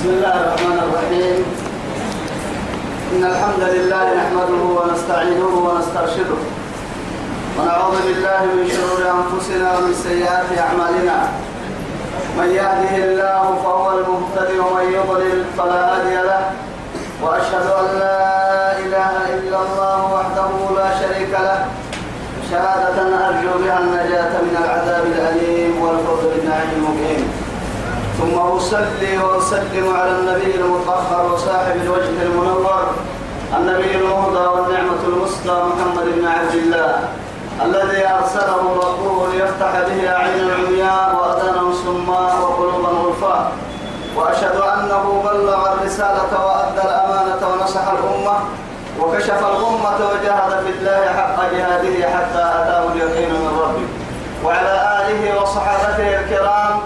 بسم الله الرحمن الرحيم. إن الحمد لله نحمده ونستعينه ونسترشده. ونعوذ بالله من شرور أنفسنا ومن سيئات أعمالنا. من يهده الله فهو المهتدي ومن يضلل فلا هادي له. وأشهد أن لا إله إلا الله وحده لا شريك له. شهادة أرجو بها النجاة من العذاب الأليم والفوز بالنعيم المقيم. ثم أصلي وأسلم على النبي المطهر وصاحب الوجه المنور النبي المهدى والنعمة المسطى محمد بن عبد الله الذي أرسله ربه ليفتح به أعين العمياء وأذانا صماء وقلوبا غلفاء وأشهد أنه بلغ الرسالة وأدى الأمانة ونصح الأمة وكشف الأمة وجاهد في الله حق جهاده حتى أتاه اليقين من ربه وعلى آله وصحابته الكرام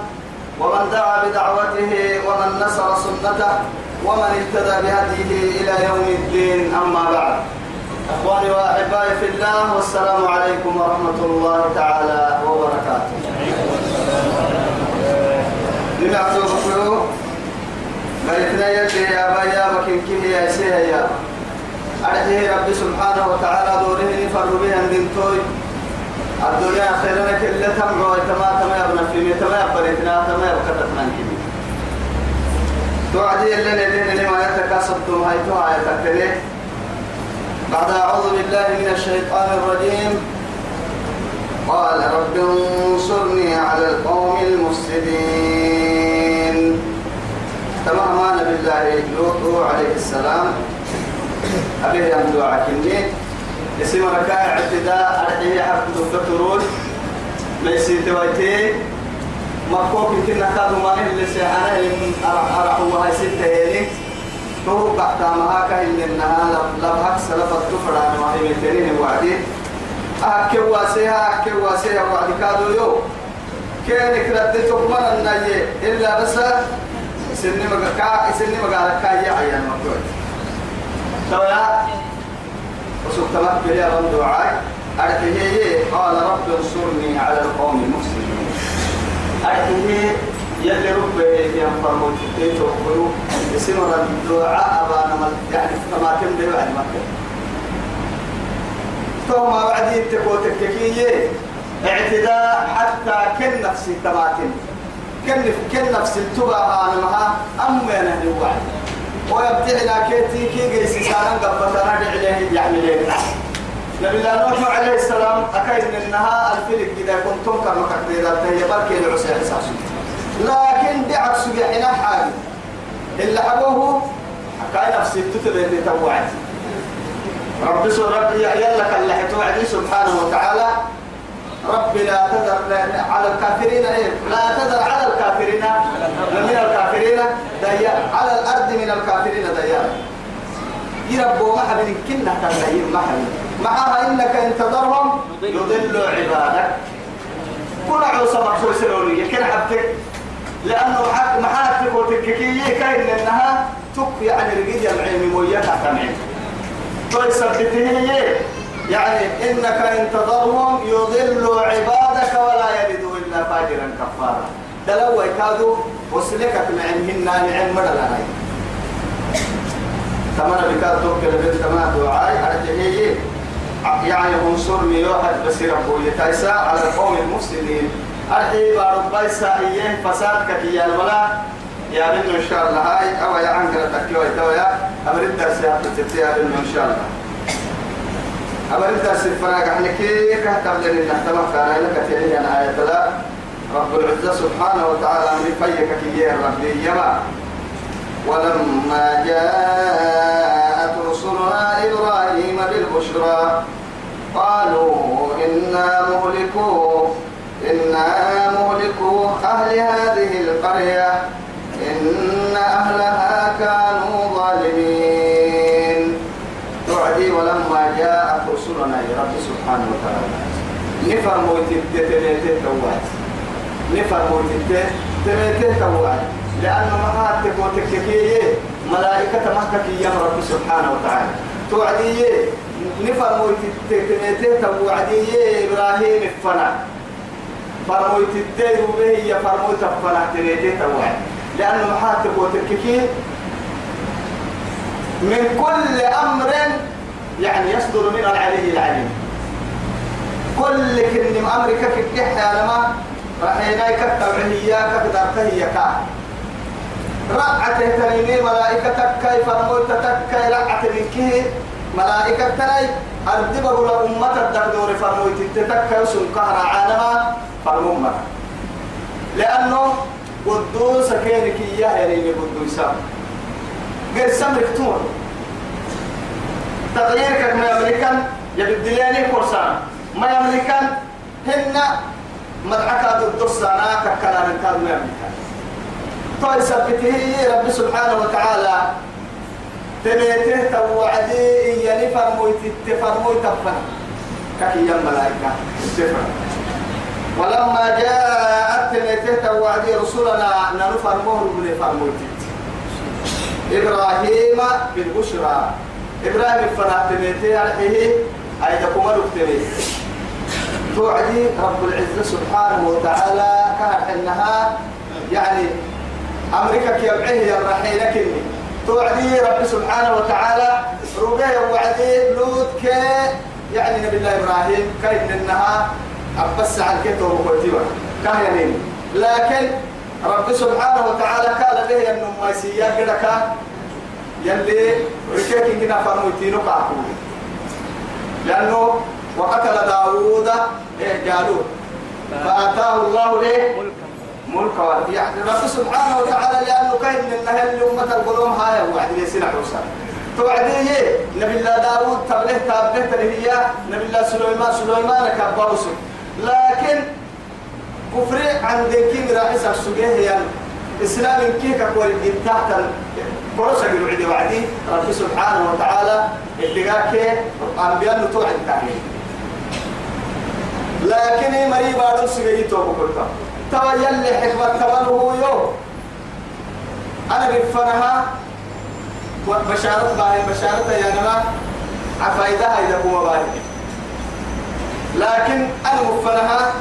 ومن دعا بدعوته ومن نصر سنته ومن اهتدى بهديه إلى يوم الدين. أما بعد أخواني وأحبائي في الله والسلام عليكم ورحمة الله تعالى وبركاته. لما أعطوا بكيو قالتنا يدي يا بايا بكين كيه يا سيه يا. ربي سبحانه وتعالى دوره نفر بها دنتوي الدنيا خيرنا كل تمع وتما تما يبنى في تما يبرتنا تما يبكتنا كذي توعدي اللي ندين لما يتكاسبتم هاي توعي تكتلي بعد أعوذ بالله من الشيطان الرجيم. قال رب انصرني على القوم المفسدين. تمام بالله لوط عليه السلام. أبيه يمدو عكني اسم ركاع اعتداء أرحيه حق دكتورون ليس تويتي مكوك كنا كادوا ما اللي سيحانا أرحوا هاي ستة هيني. تو بعد ما هكا إن النها لبحك سلف التفرع ما هي متنين وعدي. أكي واسيها أكي واسيها وعدي كادوا يو. كان كرد تكمل النية إلا بس سني مقا سني مقا كايا عيان مكوي تمكن يا رب دعاء. أركيه قال رب انصرني على القوم المسلمين أركيه يلي ربي ينفر موجودين توقلوا يسمى الدعاء أبانا يعني كما كم دي بعد مكة ثم بعد يتكو تككية. اعتداء حتى كن نفسي تماتن كن كن نفسي تبع أنا معها أمي أنا وعد ويبتعنا كيتي كي جيس سانا قبطنا عليه يعني ليه نبي الله نوح عليه السلام أكيد إنها الفلك إذا كنتم كما كتير هي بركي العسى أساسي لكن دي عكس بحنا حاجة. اللي حبوه حكاية نفسي تتبع توعد. رب سو رب يلا اللي حتوعدي سبحانه وتعالى رب لا تذر على الكافرين إيه؟ لا تذر على الكافرين. من الكافرين ديا. على الأرض من الكافرين ديا. يربوا ما حبين كنا تنهير ما حبين معها إنك إن تضرهم يضلوا عبادك. كل عوصة مقصود سلولية. كن حبتك. لأنه حق محاتك وتككية كاين لأنها تك يعني رقيد العلم مويتها تمعين طيب سبته يعني إنك إن تضرهم يضلوا عبادك ولا يلدوا إلا فاجرا كفارا. دلو يكادوا وسلكك نعمهن نعم مدلنا تمنى بكاد توكل بنت ما دعاء. أرجعيه يعني انصرني واحد بس ربو يتايسا على القوم المسلمين أرحي بارب بايسا إيه فساد كتيا الولا يا بنو إن شاء الله. هاي أو يا عنك تكيوي تويا. أمرد درسي هاتفتي يا بنو إن شاء الله. أمرد درسي فراغ إحنا كي كهتم لنا؟ نحتمى فانا لك آية لا. رب العزة سبحانه وتعالى أمري فيك كي ربي يما. ولما جاءت رسلنا إبراهيم بالبشرى قالوا إنا مهلكوا إنا مهلكوا أهل هذه القرية. إن أهلها كانوا ظالمين. سبحانه وتعالى. نفر موتي تتبيته توعد نفر موتي تتبيته توعد لأنه مهاتك وتككية ملائكة مهتك يا رب سبحانه وتعالى. توعدي نفر موتي تتبيته توعدي إبراهيم الفنا فرموت الدين به يا فرموت فلا تريد توعد لأنه محاتب وترككي من كل أمر يعني يصدر من العلي العليم. كل كن أمرك كدح يا لما رحينا كتبعيا كقدرته كا رعته تنيني ملائكتك كيف موتتك كي رعته منك ملائكة تني أردب بقول أمة الدكتور فرمويت تتك يسون كهر عالما فرموما لأنه قدوس كينك إياه يريني قدوسا غير سمرك تمر. تغييرك ما يملكن يبدلاني كورسان ما يملكن هن مدعك الدرسانا ككلام كان ما يملكن طيب سبته رب سبحانه وتعالى تبيته توعدي يعني فرمويت تفرمويت تفهم ككي ملائكة تفهم ولما جاءت تبيته توعدي رسولنا ننفرموه من فرمويت. إبراهيم بالبشرى. إبراهيم فرات تبيته عليه أيضا كما توعدي رب العزة سبحانه وتعالى كان إنها يعني أمريكا كي يبعيه الرحيل كني توعدي رب سبحانه وتعالى ربيه وعدي لوط كي يعني نبي الله إبراهيم كاين إنها أبس عن كتب وكتبه كاهنين لكن رب سبحانه وتعالى قال به أنه ما يسيا كده يلي ركيك كنا فرموتينو كاكو. لأنه وقتل داوود إيه قالوا فآتاه الله إيه؟ ملكا. يعني رب سبحانه وتعالى لأنه كان من النهل لأمة القلوم هاي وعد لي سنة توعديه نبي الله داود تبله تابله تلهية نبي الله سليمان سليمان كبروس لكن كفر عن دينكين راعي سبسوجيه يعني إسلام كيك أقول إن تحت كروسا بالوعد وعدي. رب سبحانه وتعالى اللي قاك أنبياء نتوعد التعليم لكن مري بعد سجيت وبكرتا توا يلي حكمة تبله يو. أنا بفنها. بشارة باهي بشارة يا نما عفايدة هيدا كوما باهي لكن أنا بفنها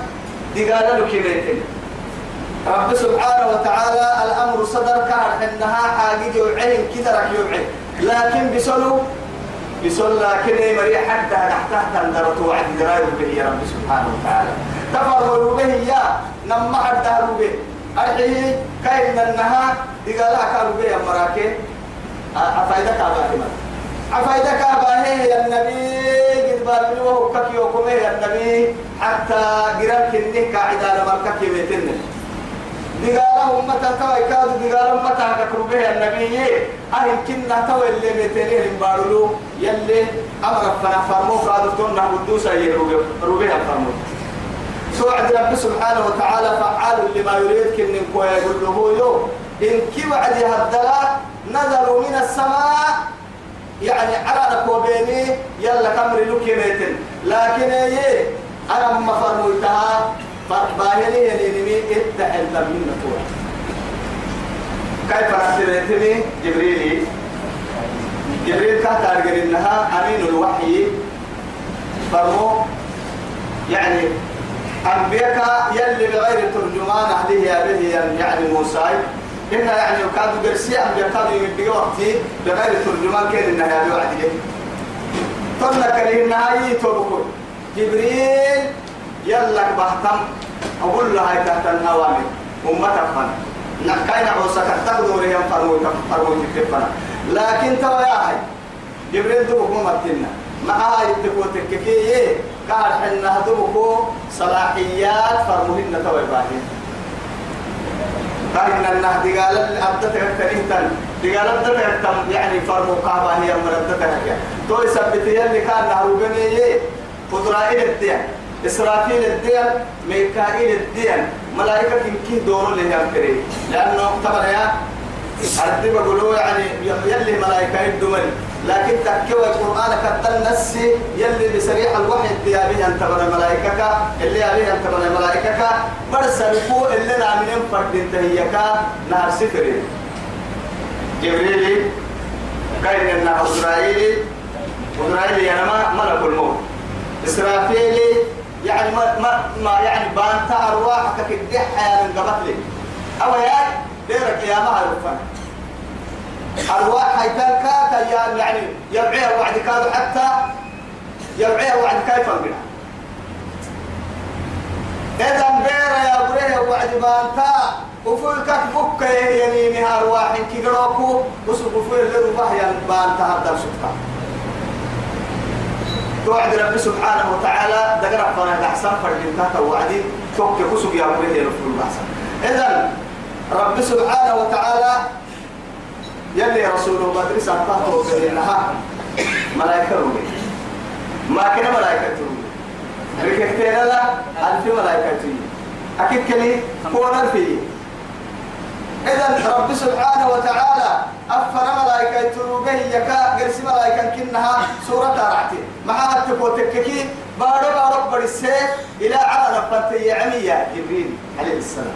دقالة لكيبيتين رب سبحانه وتعالى الأمر صدر كان إنها حاجة يوعين كده رك يوعين. لكن بسلو بسل لكن مريح حتى تحت تندر توعد درايب به يا رب سبحانه وتعالى. تفرغوا به يا نما حتى به. أرحيه كاين النها دقالا كارو به مراكي أفايدك أباهما أفايدك أباهي يا النبي. قد بالبني وهو يا النبي. حتى قرار كنه قاعدة لمركك يميتنه دقالة أمتا توا يكاد دقالة أمتا ككربه النبي أهل كنا توا اللي متنيه المبارلو يلي أمر فنا فرمو قادر تونا قدوسا يروبه الفرمو سوعد رب سبحانه وتعالى فعال لما يريد كن كوي يقول له يو إن كي وعد هدلا نزلوا من السماء يعني على كوبيني يلا كمر لك لكن إيه أنا ما فرموتها باهلي يليني اتحل من نفوع كيف رسلتني جبريل جبريل كاتر إنها أمين الوحي فرمو يعني أنبياء يلي بغير ترجمان أهله به يعني موسى إن يعني كادوا قرسي أنبياء كادوا يمدي وقتي بغير ترجمان كان إنها يا بوعده تنك لإنها يتوبكون جبريل يلا بحتم أقول لها تحت النوامي. أمتك فن. نكاين عوسك تاخذوا ريهم فرموا فرموا تكفنا لكن توا يا هاي جبريل دوبك ممتنا معها يتكو تككي قال حنا دوبكو صلاحيات فرموهن توا يباهين قال إن النهدي قال أبدتك كريهتن قال أبدتك تم يعني فرمو قابا هي مردتك يثبت يلي كان نهروبني قدرة إلى الدين. إسرافيل الدين ميكائيل الدين ملائكة كي دور اللي هم كريم لأنه طبعا يا أردي بقولوا يعني يلي ملائكة الدمل لكن تكوى القرآن كتن نسي يلي بسريع الوحي الديابي أنت من الملائكة اللي عليه أنت من الملائكة برسلكو اللي نعملين فرد انتهيك نهر سفرين جبريلي كاين إنه إسرائيلي إسرائيلي يعني ما ملك الموت. إسرافيلي يعني ما ما, ما يعني بانتا أرواحك كدح من قبل. أو يا ديرك قيامة يرفع أرواح هيتان كاكا يعني يبعيها وعد كادو حتى يبعيها وعد كيف منها إذا بير يا برية وعد بانتا وفلك بك يمينها أرواح كي قروكو وسوق فيل لربح يا بانتا هذا سبحان توعد رب سبحانه وتعالى دقرا فانا أحسن فرد تحت وعدي توك كسب يا بريه يرفض أحسن. اذا رب سبحانه وتعالى يلي رسوله مدرسة تهتو بينها ملائكة رومي. ما كان ملائكة رومي. ركبتين لا ألف ملائكة أكيد كلي كون ألفي إذا رب سبحانه وتعالى أفر ملائكة رومي يكا قرس ملائكة كنها سورة رعتي مع التكوتككي بارو بارو برسي إلى على نفتي عمية جبريل عليه السلام.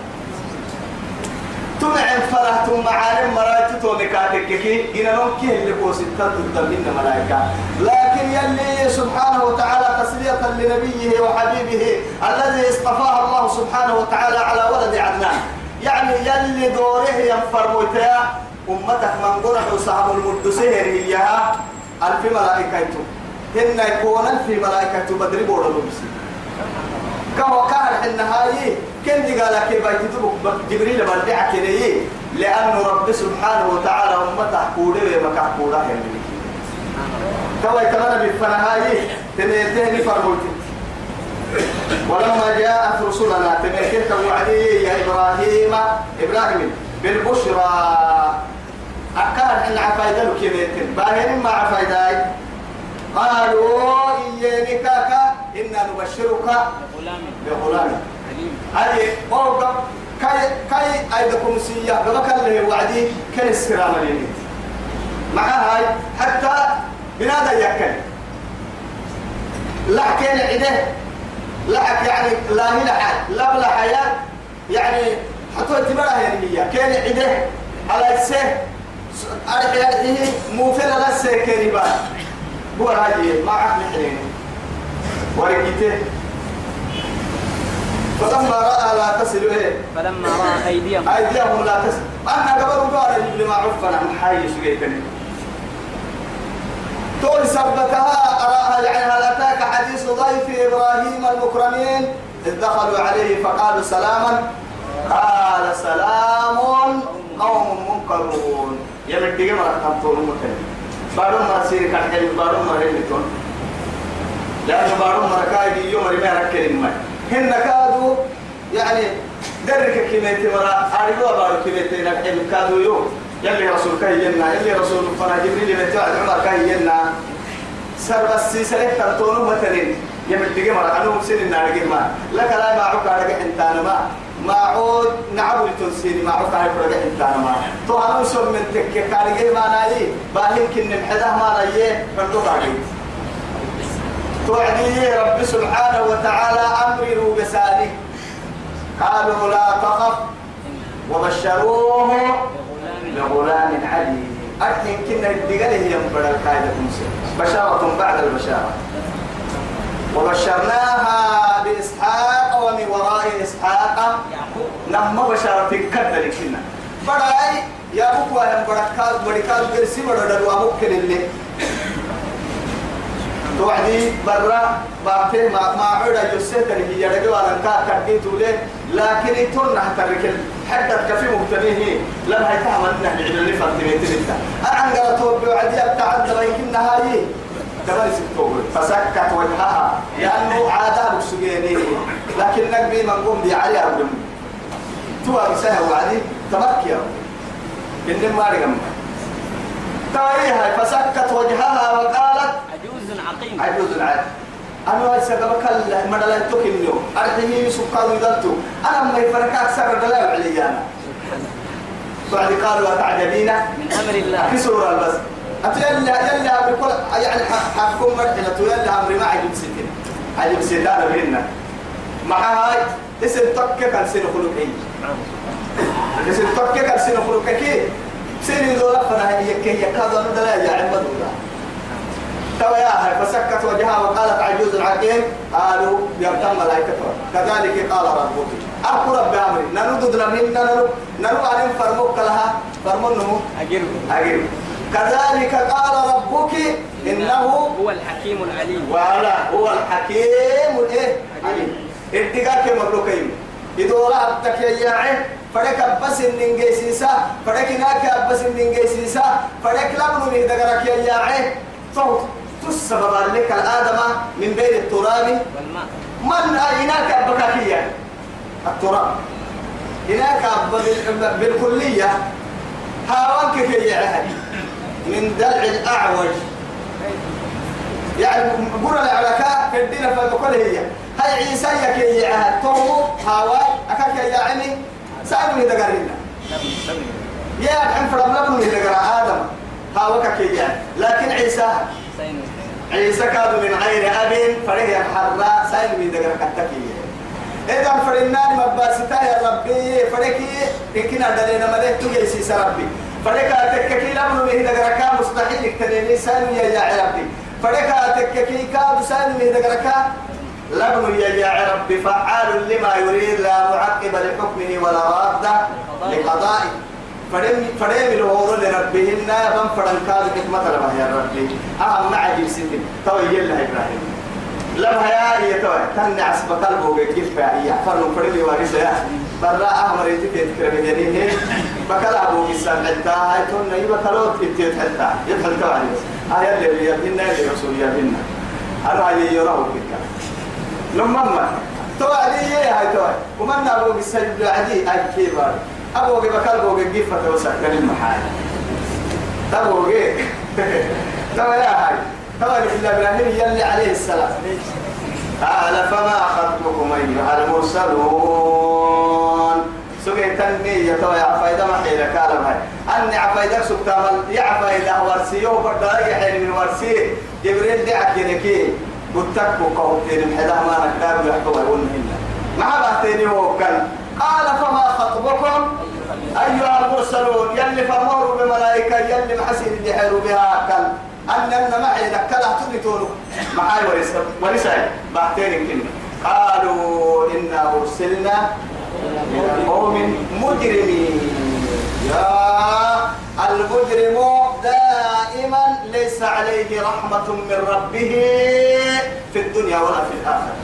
تمعن فرحتم معالم مرايت تونكاتك كي إن نمكي اللي هو ستة تدمين ملائكة لكن يلي سبحانه وتعالى تسلية لنبيه وحبيبه الذي اصطفاه الله سبحانه وتعالى على ولد عدنان. يعني يلي دوره ينفر موتيا أمتك من قرح وصحب المدسهر إياها ألف ملائكة. هن يكون ألف ملائكة بدري بورا بمسي كهو كان النهاية كن قال بيت جبريل بدعك ليه لأن رب سبحانه وتعالى أمته كوده ومكا كوده يعني كما يتمنى بالفنهاية تنيتين فرموت. ولما جاءت رسلنا تنيتين وعدي يا إبراهيم إبراهيم بالبشرى. أكاد إن عفايدة لكيميتين باهرين ما عفايدة قالوا إياني كاكا إنا نبشرك غلام بغلام هذه أوقف كاي كاي أيدكم سيا بمكان اللي وعدي كان السلام لي مع هاي حتى بنادى يكل لحكين عده لحك يعني لا لحد لا بلا حياة. يعني حتى يعني هي كان عده على السه. يعني موفر لا السه كريبا هو هذه ما عقل حلين ورقيته فلما رأى لا تصل إليه فلما رأى أيديهم. أيديهم لا تصل أنا قبل قال يجيب ما عرفنا من حي سجيتني تقول ثبتها أراها يعني هل أتاك حديث ضيف إبراهيم المكرمين؟ إذ دخلوا عليه فقالوا سلاما. قال سلام قوم منكرون. يمن تيجي مرة تنطون مكان. بارون مرة سيري كان حلو بارون مرة هلتون لأنه بارون مرة كاي يوم مرة ما ركلين ما هن كادوا يعني درك كمية مرة أرجو بارو كمية نحن كادوا يوم يلي رسول كهينا يلي رسول فنا جبريل من توعد عمر كهينا سر بس سلك تنطون مثلين يمن تيجي مرة أنا مسين النار ما. لك لا ما عك على إنتان ما. ما عود نعبد تنسيني ما عك على فرق إنتان ما تو مسلم من تك كارجي ما نايي باهين كن محده ما نايي فردو كارجي توعدي رب سبحانه وتعالى أمره بسالك قالوا لا تخف وبشروه بغلام عليم. أكن كنا الدقاله ينبر القاعدة موسى. بشارة بعد البشارة. وبشرناها بإسحاق ومن وراء إسحاق نما بشارة كدر كنا بدأي يا بكوا هم بركات بركات برسي بدر وابوك اللي توعدي برا باتي ما ما عودا يسيت اللي هي رجوا على كا كديتو له لكن يتون هترك حدد كفي مبتدئه لم هيتعمل نحن اللي فاتمين تلتا أنا قالت توعدي أبتعد لكن هاي تبالي ستوبر فسكت وجهها لأنه عادة بسجيني لكن نقبي من قوم دي علي أبدم توا بسها وعدي تبكي إن ما رقم تاريها فسكت وجهها وقالت عجوز عقيم. عجوز عاد أنا هسه قبل مدلا تكنيو أرحمي قالوا يدلتو أنا ما يفركات سر دلال علي أنا. بعد قالوا أتعجبين من أمر الله. في سورة البس أتيلا يلا بكل يعني حكم مرحلة يلا أمر ما عجب ستين عجب ستين أنا بيننا. مع هاي اسم تكك كان سنة خلقي. اسم تكك كان سنة خلقي سنة دولة فنا هي كي يكاد أن لا يعلم دولا توا يا هاي فسكت وجهها وقالت عجوز عقيم قالوا يرتم ملائكة كذلك قال ربك أكو رب أمري نانو دودنا من نانو نانو عليهم فرموك لها فرمو نمو أجره أجيب كذلك قال ربك إنه هو الحكيم العليم وعلا هو الحكيم الايه عليم ادقاك مبروكين يدورا عبدك يا ياعي فريك بس النجي سيسا فريك ناك بس النجي سيسا فريك لابن من دقرك يا ياعي صوت تسبب لك الآدم من بين التراب من أيناك بكاكية التراب هناك بال- بالكلية هاوانك كي يعهد من دلع الأعوج يعني قرى العلاكاء في الدين فبكل هي هاي عيسى يكي يعهد تومو هاواي أكاك يا عمي سألوا إذا قرينا يا أحن فرم لبنو قرى آدم هاوكا كي يعهد. لكن عيسى عيسى كاد من غير أب فريه الحراء سائل من دقر كتكي إذا فرنان مباسطة يا ربي فريكي إكنا دلنا ملك تجي سيس ربي. فريكا تككي لمن به دقر كا مستحيل اكتنيني سائل يا يا ربي فريكا تككي كاد سائل من دقر لمن يا يا ربي فعال لما يريد لا معقب لحكمه ولا راد لقضائه. فريم فريم الهورو لربهن فم فرن كاد حكمة لما يا ربي. أهم معجب سنين تو يلا إبراهيم. لما يا هي تو تنع عصب قلبه كيف هي فرن فريم يوارث يا برا أمر يتك تكرم جنيه بكلا أبو إنسان حتى هاي تون نيجي بكلا تيت حتى يدخل كمان آية اللي يبينا اللي رسول يبينا. أنا هاي يراه كذا لما تو علي هاي تو ومن أبو إنسان عدي أي كبار أبو جي بكال بو جي جفة وسكر المحال تبو جي تبا يا هاي. تبا إلا إبراهيم يلي عليه السلام. قال فما خطبكم أيها المرسلون. تو يا فايدة ما حيلة كالم هاي. أني عفايدة سكتامل يا عفايدة ورسيه وبرداء يحيل من ورسيه جبريل دعك ينكي قلتك وقوتين الحدا ما نقدر يحكوا يقولن مع بعتيني وكان قال فما خطبكم؟ أيها المرسلون يلي فمروا بملائكة يلي اللي حيروا بها كان أن أن معي نكلا تبتون معاي ورسا ورسا بعتين كنا قالوا إنا أرسلنا قوم مجرمين. يا المجرم دائما ليس عليه رحمة من ربه في الدنيا ولا في الآخرة.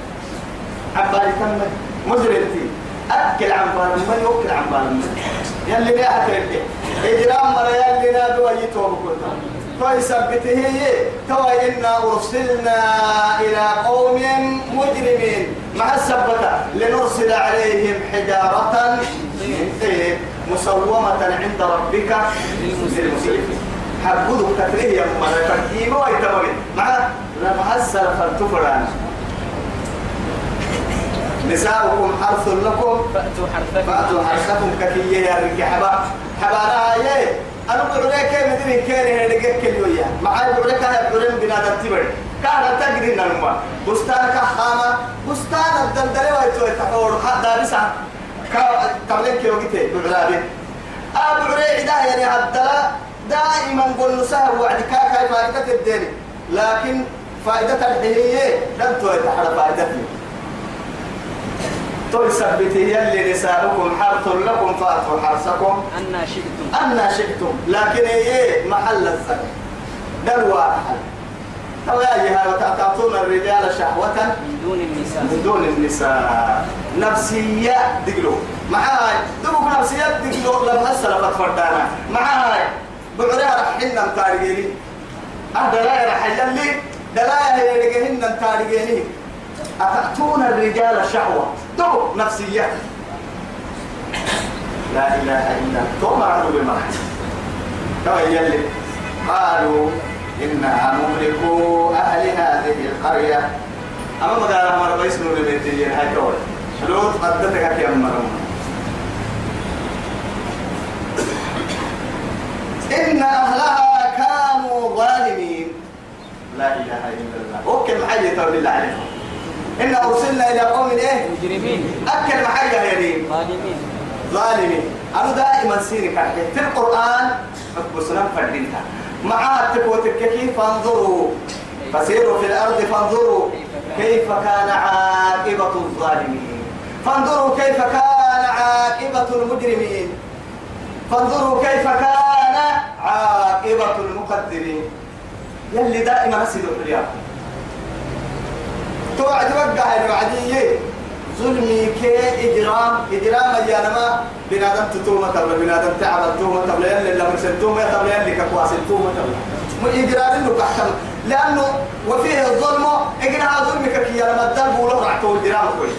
عبالي تم مجرم فيه أكل عن بالمن يوكل عن بالمن يلي لا أكل إجرام مرة يلي لا دوي توب كلها فيثبته توا إنا أرسلنا إلى قوم مجرمين. مع السبتة لنرسل عليهم حجارة من مسومة عند ربك للمسرفين حبودك تكريه يا مرة تكيمة ويتمرين مع لما أسر فالتفران نساؤكم حرث لكم. فأتوا حرثكم. فأتوا حرثكم. ككية يا رجال حبا. حبا يا. أنا بقول لك مدري كان هذا كل يوم معاي بقول لك هذا بقول بنادم تبر كان تجري نلما بستان كحامة بستان الدلدلة ويتوي تحور حد دارسة تملك كيلو كتير بعلابي أبو عيدا يعني هدلا دائما قول نساه وعد كاكا فائدة الدين. لكن فائدة الحيية لم توي تحر فائدتي. تثبت يلي نساؤكم حرث لكم فأتوا حرثكم. أنا شئتم. أن شئتم. لكن إيه محل الذكر دلوا محل تواجه وتعطون الرجال شهوة من دون النساء. من دون النساء. نفسية دقلو. معاي. دبك نفسية دقلو. لما أسلفت فردانا. معاي. بعرها رحنا متارجيني أهدلا رح يلي دلايا يلقيهن متارجيني أتأتون الرجال شهوة؟ دو نفسية. لا إله إلا توما عدو بمعنى تو يلي. قالوا إنا مملكو أهل هذه القرية. أما ما قال أمر بيس نور البيتين هاي تقول لوط قدتك يا مرم إن أهلها كانوا ظالمين. لا إله إلا الله. أوكل محيي تقول الله عليهم إن أرسلنا إلى قوم إيه؟ مجرمين. أكل محيي يا ريم ظالمين. ظالمين. أنا دائما سيري كحكي في القرآن بسنان فردينها معها تكوتك كيف فانظروا فسيروا في الأرض فانظروا كيف كان عاقبة الظالمين. فانظروا كيف كان عاقبة المجرمين. فانظروا كيف كان عاقبة المقدرين. يلي دائما أسيدوا اليوم. توعد وقع الوعدية ظلمي كي إجرام إجرام أيانما بنادم تتومة تبلا بنادم تعب تومة تبلا يلي لما سنتومة تبلا يلي كقواس التومة تبلا. مو إجرام إنه كحتم. لأنه وفيه الظلم إجرام ظلمك كي لما الدرب ولو رعتو إجرام كويس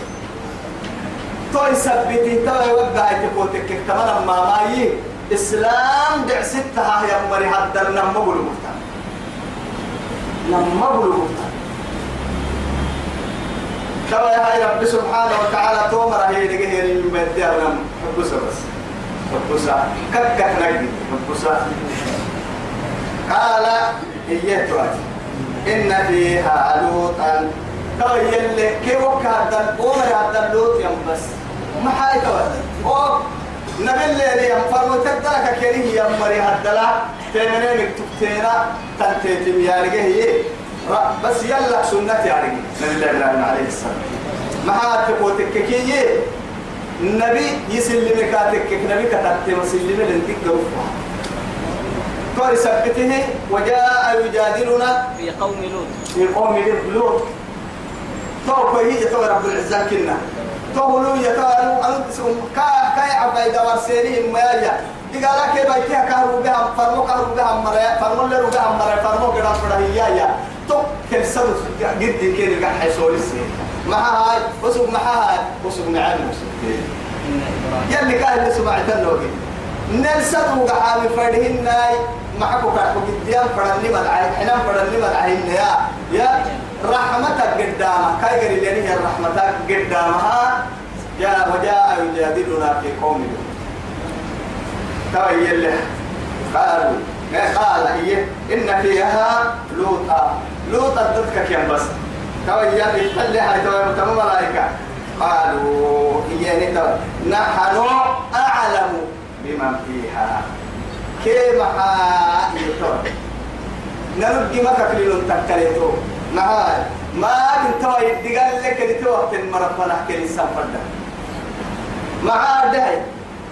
توي سبتي توي وقع تكوتك كمان ما ماي إسلام دع ستها يا مري هدر نمو بالمفتن نمو بالمفتن كما يا رب سبحانه وتعالى تومر هي من بدي أنا حبسة بس. حبسة. كك نجد. حبسة. قال هي تواتي. إن فيها لوطا. تو يلي كي وكا هدن عمر هدن لوط يم بس. ما حاي تواتي. أو نبي اللي يم فرمو تقدرك كيري يم مري هدلا. تمنين مكتوبتينا تنتيتم يا هي بس يلا سنة يا رجيه نبي الله عليه السلام. ما تقوتك كي النبي يسلمك كاتك نبي كتبت مسلم لنتك دوفها قال سبته وجاء يجادلنا في قوم لوط. في قوم لوط. تو كوي تو رب العزة كنا. تو لو يتانو أن كا كا عباي دور سيري ما يا دقالا كي بيتها كهرو بها فرمو كهرو بها مرة فرمو لرو بها مرة فرمو كذا فرا هي يا. تو كل سنة جد كده قاعد حيسولي سير ما هاي وسوق ما هاي وسوق نعم وسوق يلي كان اللي سمعت النوبي نلسد وقعام فرهن معكو كاكو قديان فرني مدعي حنان فرني مدعي يا يا رحمتك قدامها كاي قري لي هي رحمتك قدامها جاء وجاء يجادلنا في قوم ترى يلي قالوا قال هي إن فيها لوطا. لوطا ضدك كم بس. ترى يلي تلي هاي ترى ملائكة قالوا هي نحن أعلم بمن فيها. كيف يتوى نلقي ما كفلين تكليتو نهاي ما كنت يدي قال لك اللي توقت المرفلة كلي سافرنا مع ده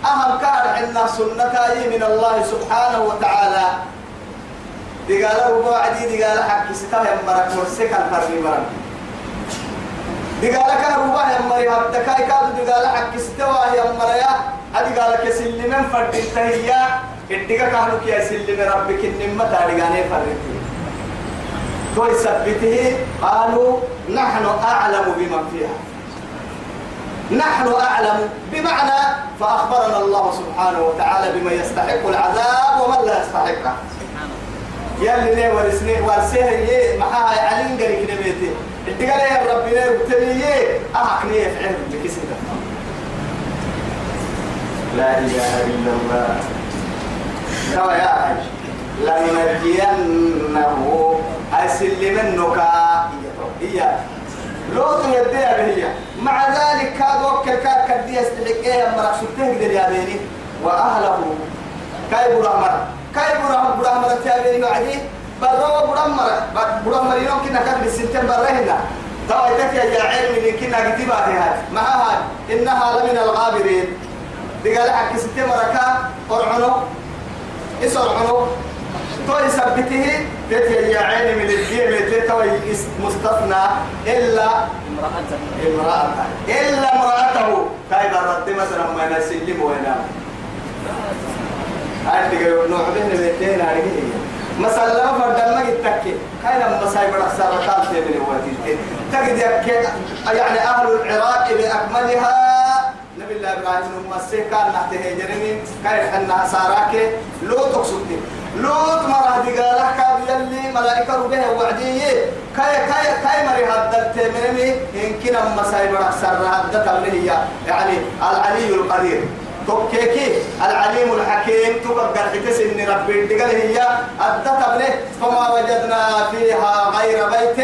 أهم كان عندنا سنة من الله سبحانه وتعالى. دي قال ربع عدي دي قال حق ستاه الفرق مرك دي قال كان ربع يمري هبدكاي كادو دي قال حق ستوا يمريا أدي قال كسلمن فرد التهيا إديك كانوا كي أسلم ربك النمة تاريغاني فرقتي تو يثبته قالوا نحن أعلم بمن فيها نحن أعلم بمعنى فأخبرنا الله سبحانه وتعالى بما يستحق العذاب ومن لا يستحقه يلي ليه ورسني ورسيه يه محاها علين قريك نبيتي. اتقال يا ربي ليه وتلي يه أحقني يفعل بكسي لا إله إلا الله. ترى يا حج لننجينه. أسلمنك هي. لوط يديها بهي مع ذلك كاد وكل كاد كدي يستحقها مرة. سبته قدر يا بيني. وأهله. كاي برامر كاي برامر برامر يا بيني وعدي برا برامر برامر يوم كنا كان بالسنتين برهنا ترى تكي يا علم اللي كنا كتبها هاي معها إنها لمن الغابرين. دي قال حق ستة مركا قرعنو اسرعنو تو يثبته تتي يا عيني من الدين اللي توي مستثنى. إلا امرأته. امرأته. إلا امرأته. كاي برد مثلا ما نسلم وينام. هاي تقول نوع به نبيتين هذه مثلا لما فردنا يتكي كاي لما سايب رأسها ركال تبني واتي تجد يك يعني أهل العراق بأكملها نبي الله إبراهيم المسيح كان نحته جرمي كاي حنا ساراك لو تقصدي لوط مرة دي قال كاد يلي ملائكة ربها وعدية كاي كاي كاي مري هدت منمي يمكن أما سايب رأسها هدت هي يعني العلي القدير توكيكي. العليم الحكيم. تقدر حكس ان ربي. تقال هي أدت ابنه فما وجدنا فيها غير بيت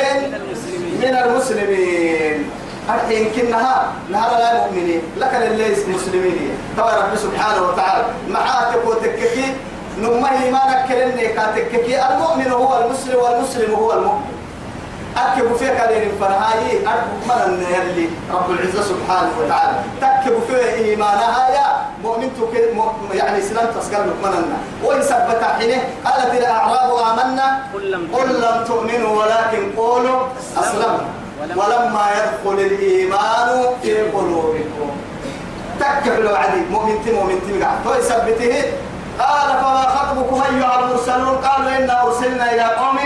من المسلمين. الحين كنها نهار لا مؤمنين لكن اللي مسلمين. ترى رب سبحانه وتعالى. معاتك وتككي نمه ما نكرني كاتككي المؤمن هو المسلم والمسلم هو المؤمن. أكبوا فيك لين فرهاي أرجو من يلي رب العزة سبحانه وتعالى. تكبوا فيه إيمانها يا مؤمن يعني إسلام تسقل مؤمنا وإن ثبت حينه قالت الأعراب آمنا قل لم تؤمنوا. ولكن قولوا أسلمنا ولما يدخل الإيمان في قلوبكم. تكب الوعدي مؤمن تي مؤمن تي قاعد قال فما خطبكم أيها المرسلون؟ قالوا إنا أرسلنا إلى قوم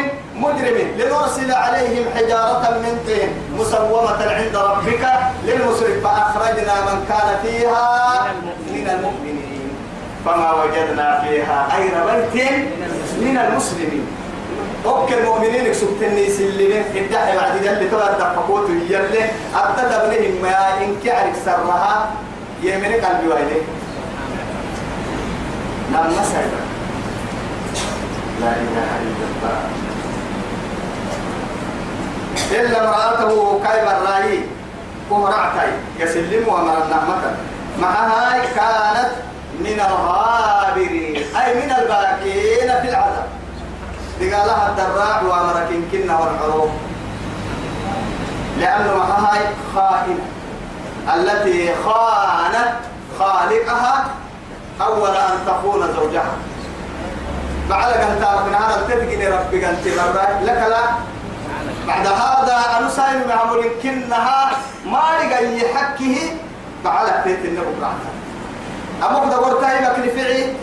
مجرمين لنرسل عليهم حجارة من طين مسومة عند ربك للمسرف فأخرجنا من كان فيها من المؤمنين. فما وجدنا فيها غير بيت من المسلمين. وكل المؤمنين يكسبت الناس اللي ادعي بعد اللي تبع دفقوت يلي أبتدى بنهم ما إنك عرف سرها يمين قلبي وإليه نعم مسألة لا إله إلا الله. إلا امرأته كيف الرأي؟ كهرعتي يسلم ومر النعمة معها كانت من الغابرين أي من الباكين في العذاب. لها الدراع وامرك كنا والحروب. لأنه معها خائنة التي خانت خالقها أول أن تخون زوجها. بعد أن تعرف نهار تتقني ربك أنت لك لا. بعد هذا أنا سايم معمول كنها ما لقى يحكه بعد تيت النبو بعدها أمك دورتها يمكن فعي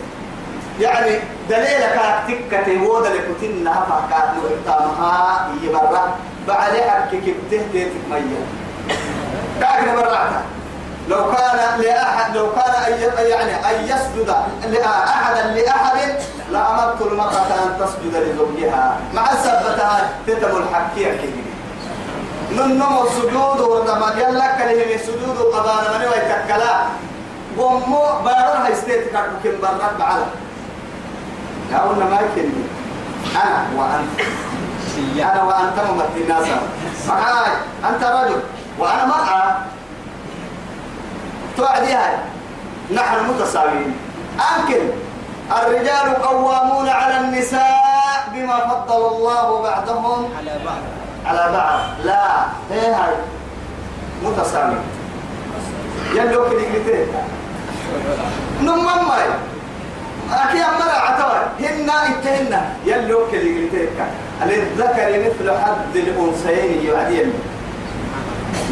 يعني دليلك تكة وود لكتنها فكات وإقامها يبرع بعد حكك بتهتي تكمية كأكنا برعتها لو كان لأحد لو كان أي يعني أن يسجد أحدا لأحد لأمرت المرأة أن تسجد لزوجها. مع سبتها تتم الحكية كده ننمو السجود ورنما يلا كلمة السجود. وقبانا من ويتكلا قمو بارها يستيت كم برات بعلا. لا قلنا ما يمكن أنا وأنت. أنا وأنت ممثل الناس معاي. أنت رجل. وأنا مرأة. توعدي هاي نحن متساويين. أنكل الرجال قوامون على النساء بما فضل الله بعضهم على بعض. على بعض. لا هي هاي؟ متساويين. يلو كده كده نمم ماي. أكيد مرة عتوى هن اتهن يلو كده كده للذكر مثل حد الأنثيين يعدين نما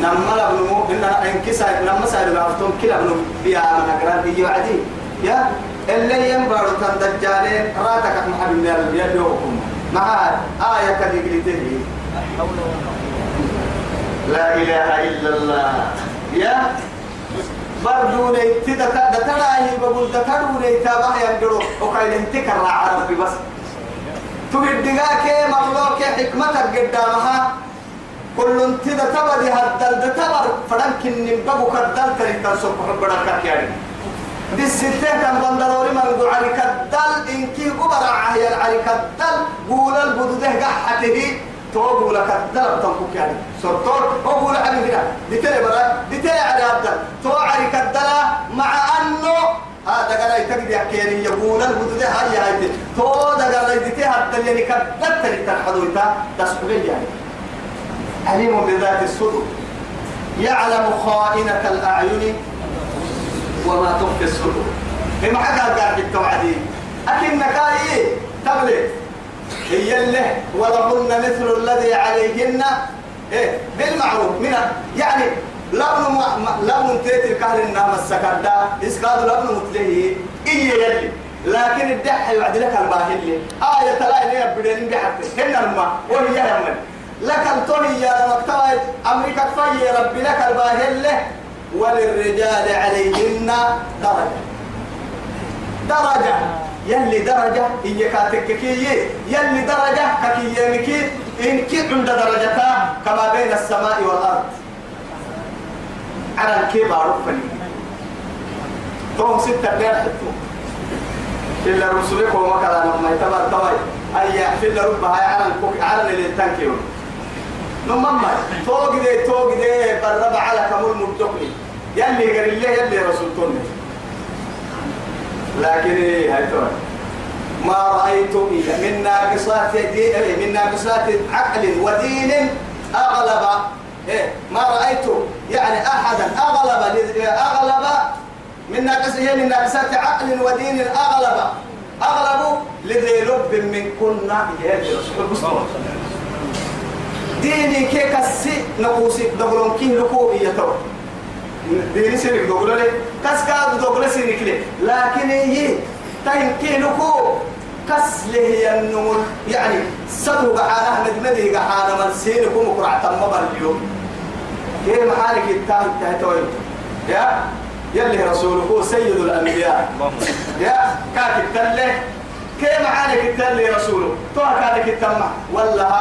لا بنمو إن إن كسا نما سائل بعفتم كلا بنو بيا من أقران بيجي وعدي يا اللي ينبرو تندجالين راتك محب من يدوكم مع آية ولا قوة لا إله إلا الله يا بردوني تدا تدا تراهي بقول تدروني تابع يندرو وكاين انتكر عربي بس تقول دقاك مغلوك حكمتك قدامها كل انتدى تبدي هدل تبر فرنك نبقو كدل تريد سبح بركك يعني دي الستة كان بندلوري من قول علي كدل إنكي قبر عهي علي كدل قول البدوده قحته توقول لك الدل بتنكوك يعني سرطور وقول علي كده دي تلي برا دي تلي علي الدل تو علي كدل مع أنه هذا قال يتقدي يعني يقول البدوده هاي هاي تو ده قال يدي هدل يعني كدل تريد تنحدويتا تسحبين يعني. عليم بذات الصدور يعلم خائنة الأعين وما تخفي الصدور بما حكى قال التوعدي. أكن كاي تبلي هي اللي ولهن مثل الذي عليهن. إيه؟ بالمعروف. من يعني لبن لبن تيتي كهل النام السكردا إسكاد لبن متلهي. إيه يلي لكن الدح يوعد لك الباهلي. آية تلاقي لي بدين بحث هن الماء وهي يمن لك التوني يا مكتوى أمريكا في ربي لك الباهل وللرجال عليهن درجة. درجة. يلي درجة هي كاتككي يلي درجة ككي يمكي إن كي عند درجتها كما بين السماء والأرض. على الكبار فني. توم ستة غير حتو. إلا رسولك وما كلا ما يتبر توي أي إلا ربها على الكوك على اللي تنكيون. نمما توق دي توق دي برب على كمول مبتقني يلي قال الله يلي رسول توني لكن إيه هاي توي ما رأيت من ناقصات دين من ناقصات عقل ودين أغلب. إيه ما رأيت. يعني أحدا أغلب أغلب من ناقصه من ناقصات عقل ودين أغلب. أغلب لذي لب من كنا ديني كي كسي نقوسي دغلون كي لكو يتو ديني سيرك دغلون كس كاد دغلون سيرك لي. لكن هي تاين كي لكو كس له النمو يعني صدو قحانه ندمده قحانه من سينكم قرعة مبر اليوم كي محالك التاه التهتوين يا؟ يلي رسوله سيد الأنبياء. يا؟ كاتب تله كي معانك التله رسوله تو كاتك التمع ولا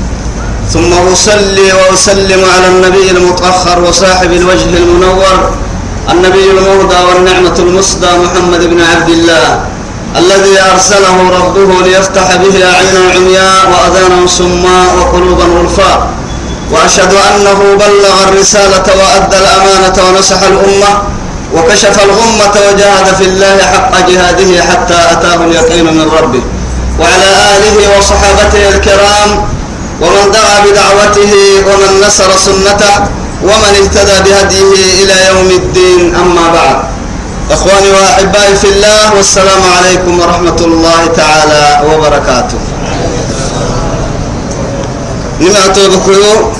ثم أصلي وأسلم على النبي المطهر وصاحب الوجه المنور النبي المهدى والنعمة المصدى محمد بن عبد الله الذي أرسله ربه ليفتح به أعينا عمياء وأذانا صماء وقلوبا غلفاء. وأشهد أنه بلغ الرسالة وأدى الأمانة ونصح الأمة وكشف الغمة وجاهد في الله حق جهاده حتى أتاه اليقين من ربه. وعلى آله وصحابته الكرام ومن دعا بدعوته ومن نصر سنته ومن اهتدى بهديه إلى يوم الدين أما بعد. إخواني وأحبائي في الله والسلام عليكم ورحمة الله تعالى وبركاته. نمعتو بكيو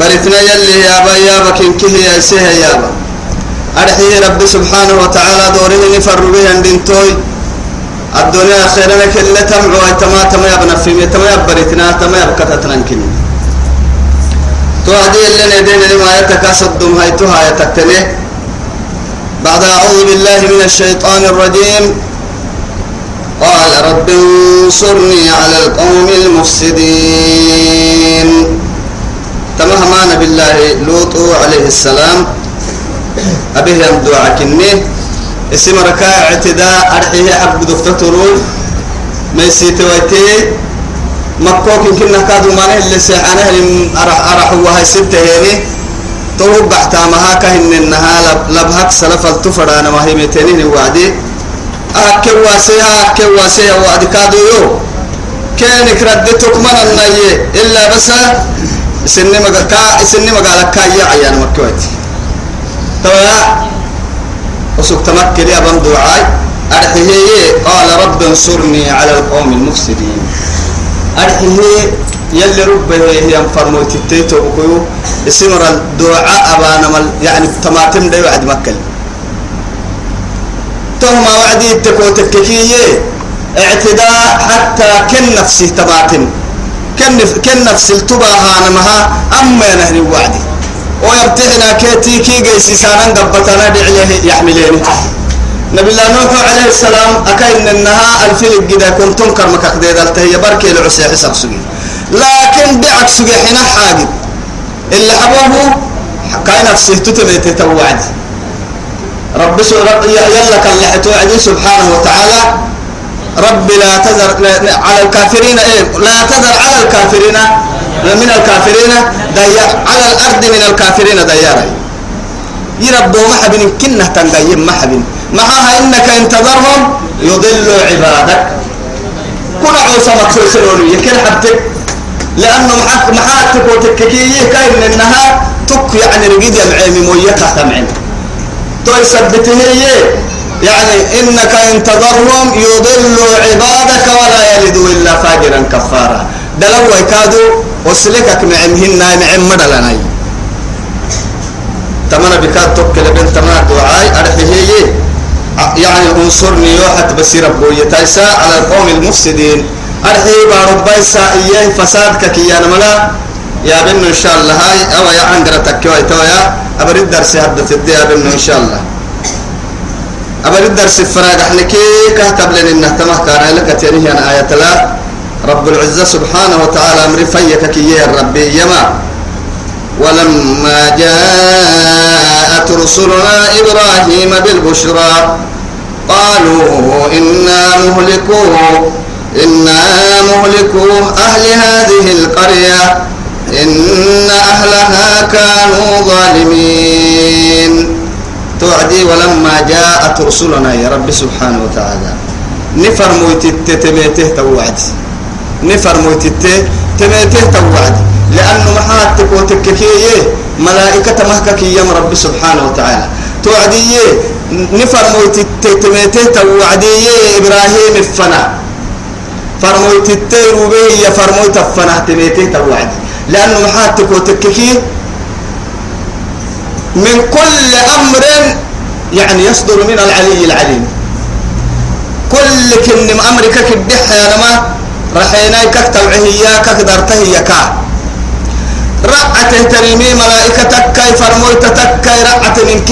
برتنا يلي يا با يا بكين يا سيه يا با. أرحيه رب سبحانه وتعالى دوره نفر به عندنتوي الدنيا خيرنا كل تمع تما تما يبنى في تما يبرتنا تما يبكتتنا تو هذه اللي ندين لما يتكاسدهم هاي تو هاي تكتني بعد أعوذ بالله من الشيطان الرجيم. قال رب انصرني على القوم المفسدين. تمهمان بالله لوط عليه السلام. أبيه يمدو عكني اسم ركاع اعتداء أرحيه حق دكتور ما يسيتويتي مكوك كنا كادو مانه اللي سيحانه أرح أرح وهاي ستة هيني. تو بحتامها كهن النها لبهك سلف التفران ما هي متنين وعدي أكل واسيها أكل واسيها وعد كادو يو. كانك ردتك من النية إلا بس سنة مقا سنة مقالك كايا عيان مكويتي. تويا وسوك تمكن يا بن دعاء أرحيه قال رب انصرني على القوم المفسدين. أرحيه يلي ربه هي فرموت التيتو بكيو. اسمر الدعاء أبانا مل يعني تماتم ده وعد مكة تهما وعدي تكو تككية اعتداء حتى كن نفسي تماتم. كن كن نفس التباها نمها أما نهني وعدي. ويبتحنا كيتي كي جيسي سانا قبتنا دعيه يحملين نبي الله نوح عليه السلام أكاين إنها الفيل جدا كنتم كرمك قديد ألتهي بركي العسي حساب سجي لكن بعكس حين حاجب اللي حبوه كاين نفسه تتبيت توعد. رب رب يلا كان سبحانه وتعالى. رب لا تذر على الكافرين إيه؟ لا تذر على الكافرين من الكافرين ديار على الأرض من الكافرين ديارا يربوا محبن كنه تنقيم محبن معها إنك إن تذرهم يضلوا عبادك. كل عوسى مكسور سنوني يكن حبتك لأنه محك محاتك وتككيه كاين إنها تك يعني رقيد يمعيمي مويتها تمعين تو يثبته يعني إنك إن تذرهم يضلوا عبادك ولا يلدوا إلا فاجرا كفارا. دلوا يكادوا وسلكك معمهن معم مدلناي. تمنى بكاد توكل بنت تمنى دعاي. أرحيه يعني انصرني يوحد بسير أبوية تايسا على القوم المفسدين. أرحي باربايسا إياه فسادك كيانا ملا يا بنو إن شاء الله. هاي أو يا عنقرة تكوي تويا أبرد درسي هدت الدي يا بنو إن شاء الله. أبل الدرس الفراغ أحنا كي كهتب لنا إنه تمه كان لك تيريه أنا آية لا رب العزة سبحانه وتعالى أمر فيك يا ربي يما. ولما جاءت رسلنا إبراهيم بالبشرى قالوا إنا مهلكو إنا مهلكو أهل هذه القرية إن أهلها كانوا ظالمين. توعدي ولما جاءت رسلنا يا رب سبحانه وتعالى. نفر مويتت تميته توعد. نفر مويتت تميته توعد لأنه محاتك وتككيه ملائكة مهكك يا رب سبحانه وتعالى. توعدي نفر مويتت تميته توعدي إبراهيم الفنا فرمويت التير به يا فرمويت الفنا تميته توعد لأنه محاتك وتككيه من كل أمر يعني يصدر من العلي العليم. كل كن أمرك كدح يا نما رحينا كك توعهيا كك درته كا. رعته تريمي ملائكتك كي فرمويتك كي رعت منك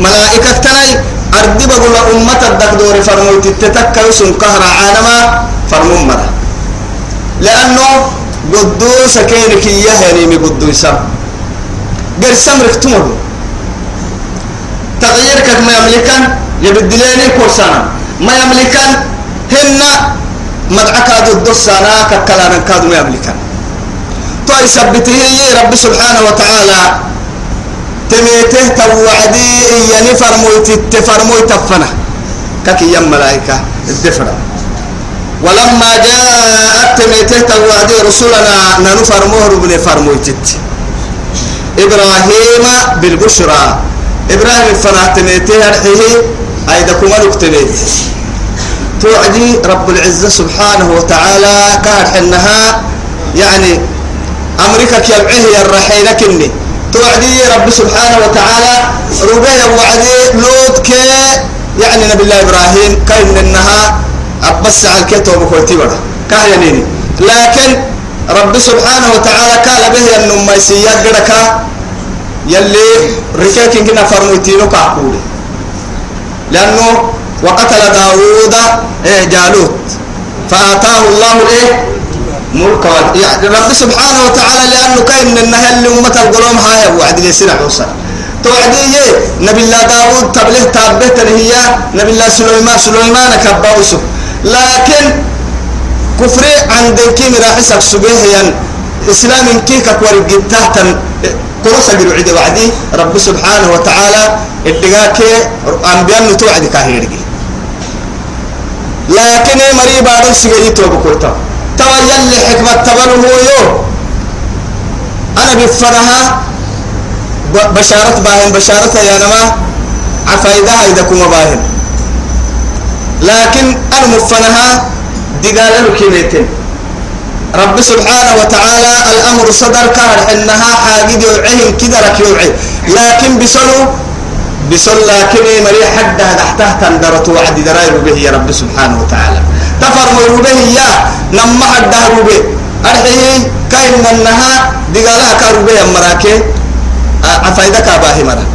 ملائكة تني أردب بقول أمة الدكدور فرمويت تتك يسون كهر عالما فرمون مرة لأنه قدوس كينك إياه يعني قدوسا. غير سمرك تمر تغييرك ما يملكن يبدليني كورسانا. ما يملكن هن مدعك ضد السنة ككلانا كادوا ما يملكن تو يثبته رب سبحانه وتعالى. تميته توعدي يعني فرمويت تفرمويت تفنا ككي يم ملائكة الدفرة. ولما جاءت تميته توعدي رسولنا ننفر مهر بن فرمويتت إبراهيم بالبشرى. إبراهيم فنعتميته أرحيه أيضا كما نكتميت توعدي رب العزة سبحانه وتعالى كانت حنها يعني أمريكا كيبعيه الرحينة كني. توعدي رب سبحانه وتعالى ربيه وعدي لوط كي يعني نبي الله إبراهيم كاين إنها أبس على الكتب وكويتي بدا. كاين لكن رب سبحانه وتعالى قال به أنه ما يسياد يلي ركاك كنا فرموتينو كعقولي لأنه وقتل داوود إيه جالوت. فآتاه الله إيه ملك يعني رب سبحانه وتعالى لأنه كاين من النهي اللي أمة القلوم هاي وعد لي سنة حوصل توعدي نبي الله داوود تبله تابه تنهيا نبي الله سليمان سليمان كباوسه لكن كفر عندك راح يسك سبيه ين إسلام كيك كوري جتاتا كروس جرو عدي وعدي رب سبحانه وتعالى ادقاك أنبياء نتوعد كاهيرجي لكن مري بعد سجي توب كوتا توا يلي حكمة تبنه يو أنا بفرها بشارة باهن بشارة يا نما عفايدها إذا كما باهن. لكن أنا مفنها دقال كيميتين رب سبحانه وتعالى الأمر صدر كهر إنها حاجد يوعيهم كده رك يوعي لكن بسلو بسل لكن مري حدها تحتها تندرت وعد دراير به يا رب سبحانه وتعالى. تفرموا به يا نما حدها به. أرحيه كاين منها دقالها كارو به مراكي. عفايدك أباهي مرة.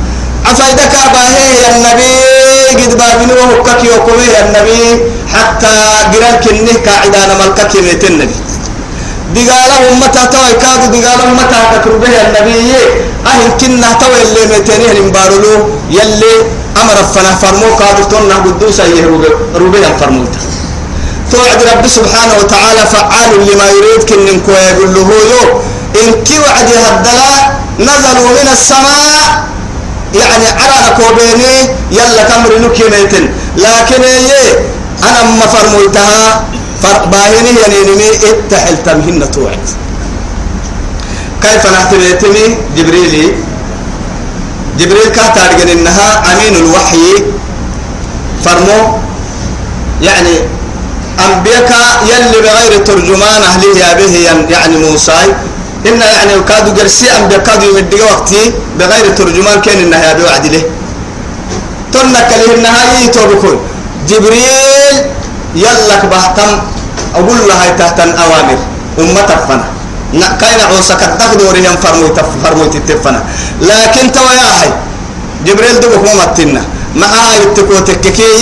عفايدك أباهي يا النبي قد بابني وهكك يوكوه يا النبي. حتى قران كنه قاعدان ملكك يميت النبي. دقاله متى توي كادو دقاله متى تكربه النبي. أهل كنا توي اللي متنيه المبارلو يلي أمر فنا فرمو كادو تونا قدوسا يهرب ربنا فرموتا توعد رب سبحانه وتعالى فعال لما يريد كن كو يقول له يو إن كي وعد هدلا نزلوا من السماء. يعني على كوبيني يلا كمر نكيميتن لكن إيه؟ أنا ما فرموتها باهني ينينمي اتحل تمهن توعد. كيف نحتميتني جبريلي. جبريل كاتار إنها أمين الوحي. فرمو يعني أنبياء يلي بغير ترجمان أهله يا به يعني موسى. إن يعني كادوا جرسي أنبياء كادوا يمدقوا وقتي بغير ترجمان كان إنها بوعد له. تنك له النهاية توبكون. جبريل يلك بهتم أقول لها تحت الأوامر أمة فنا. كاين عوسى كتاك دوري هم فرموي فرموي تتفنا لكن توا يا هاي جبريل دوبك ما متنا. معها يتكو تككيه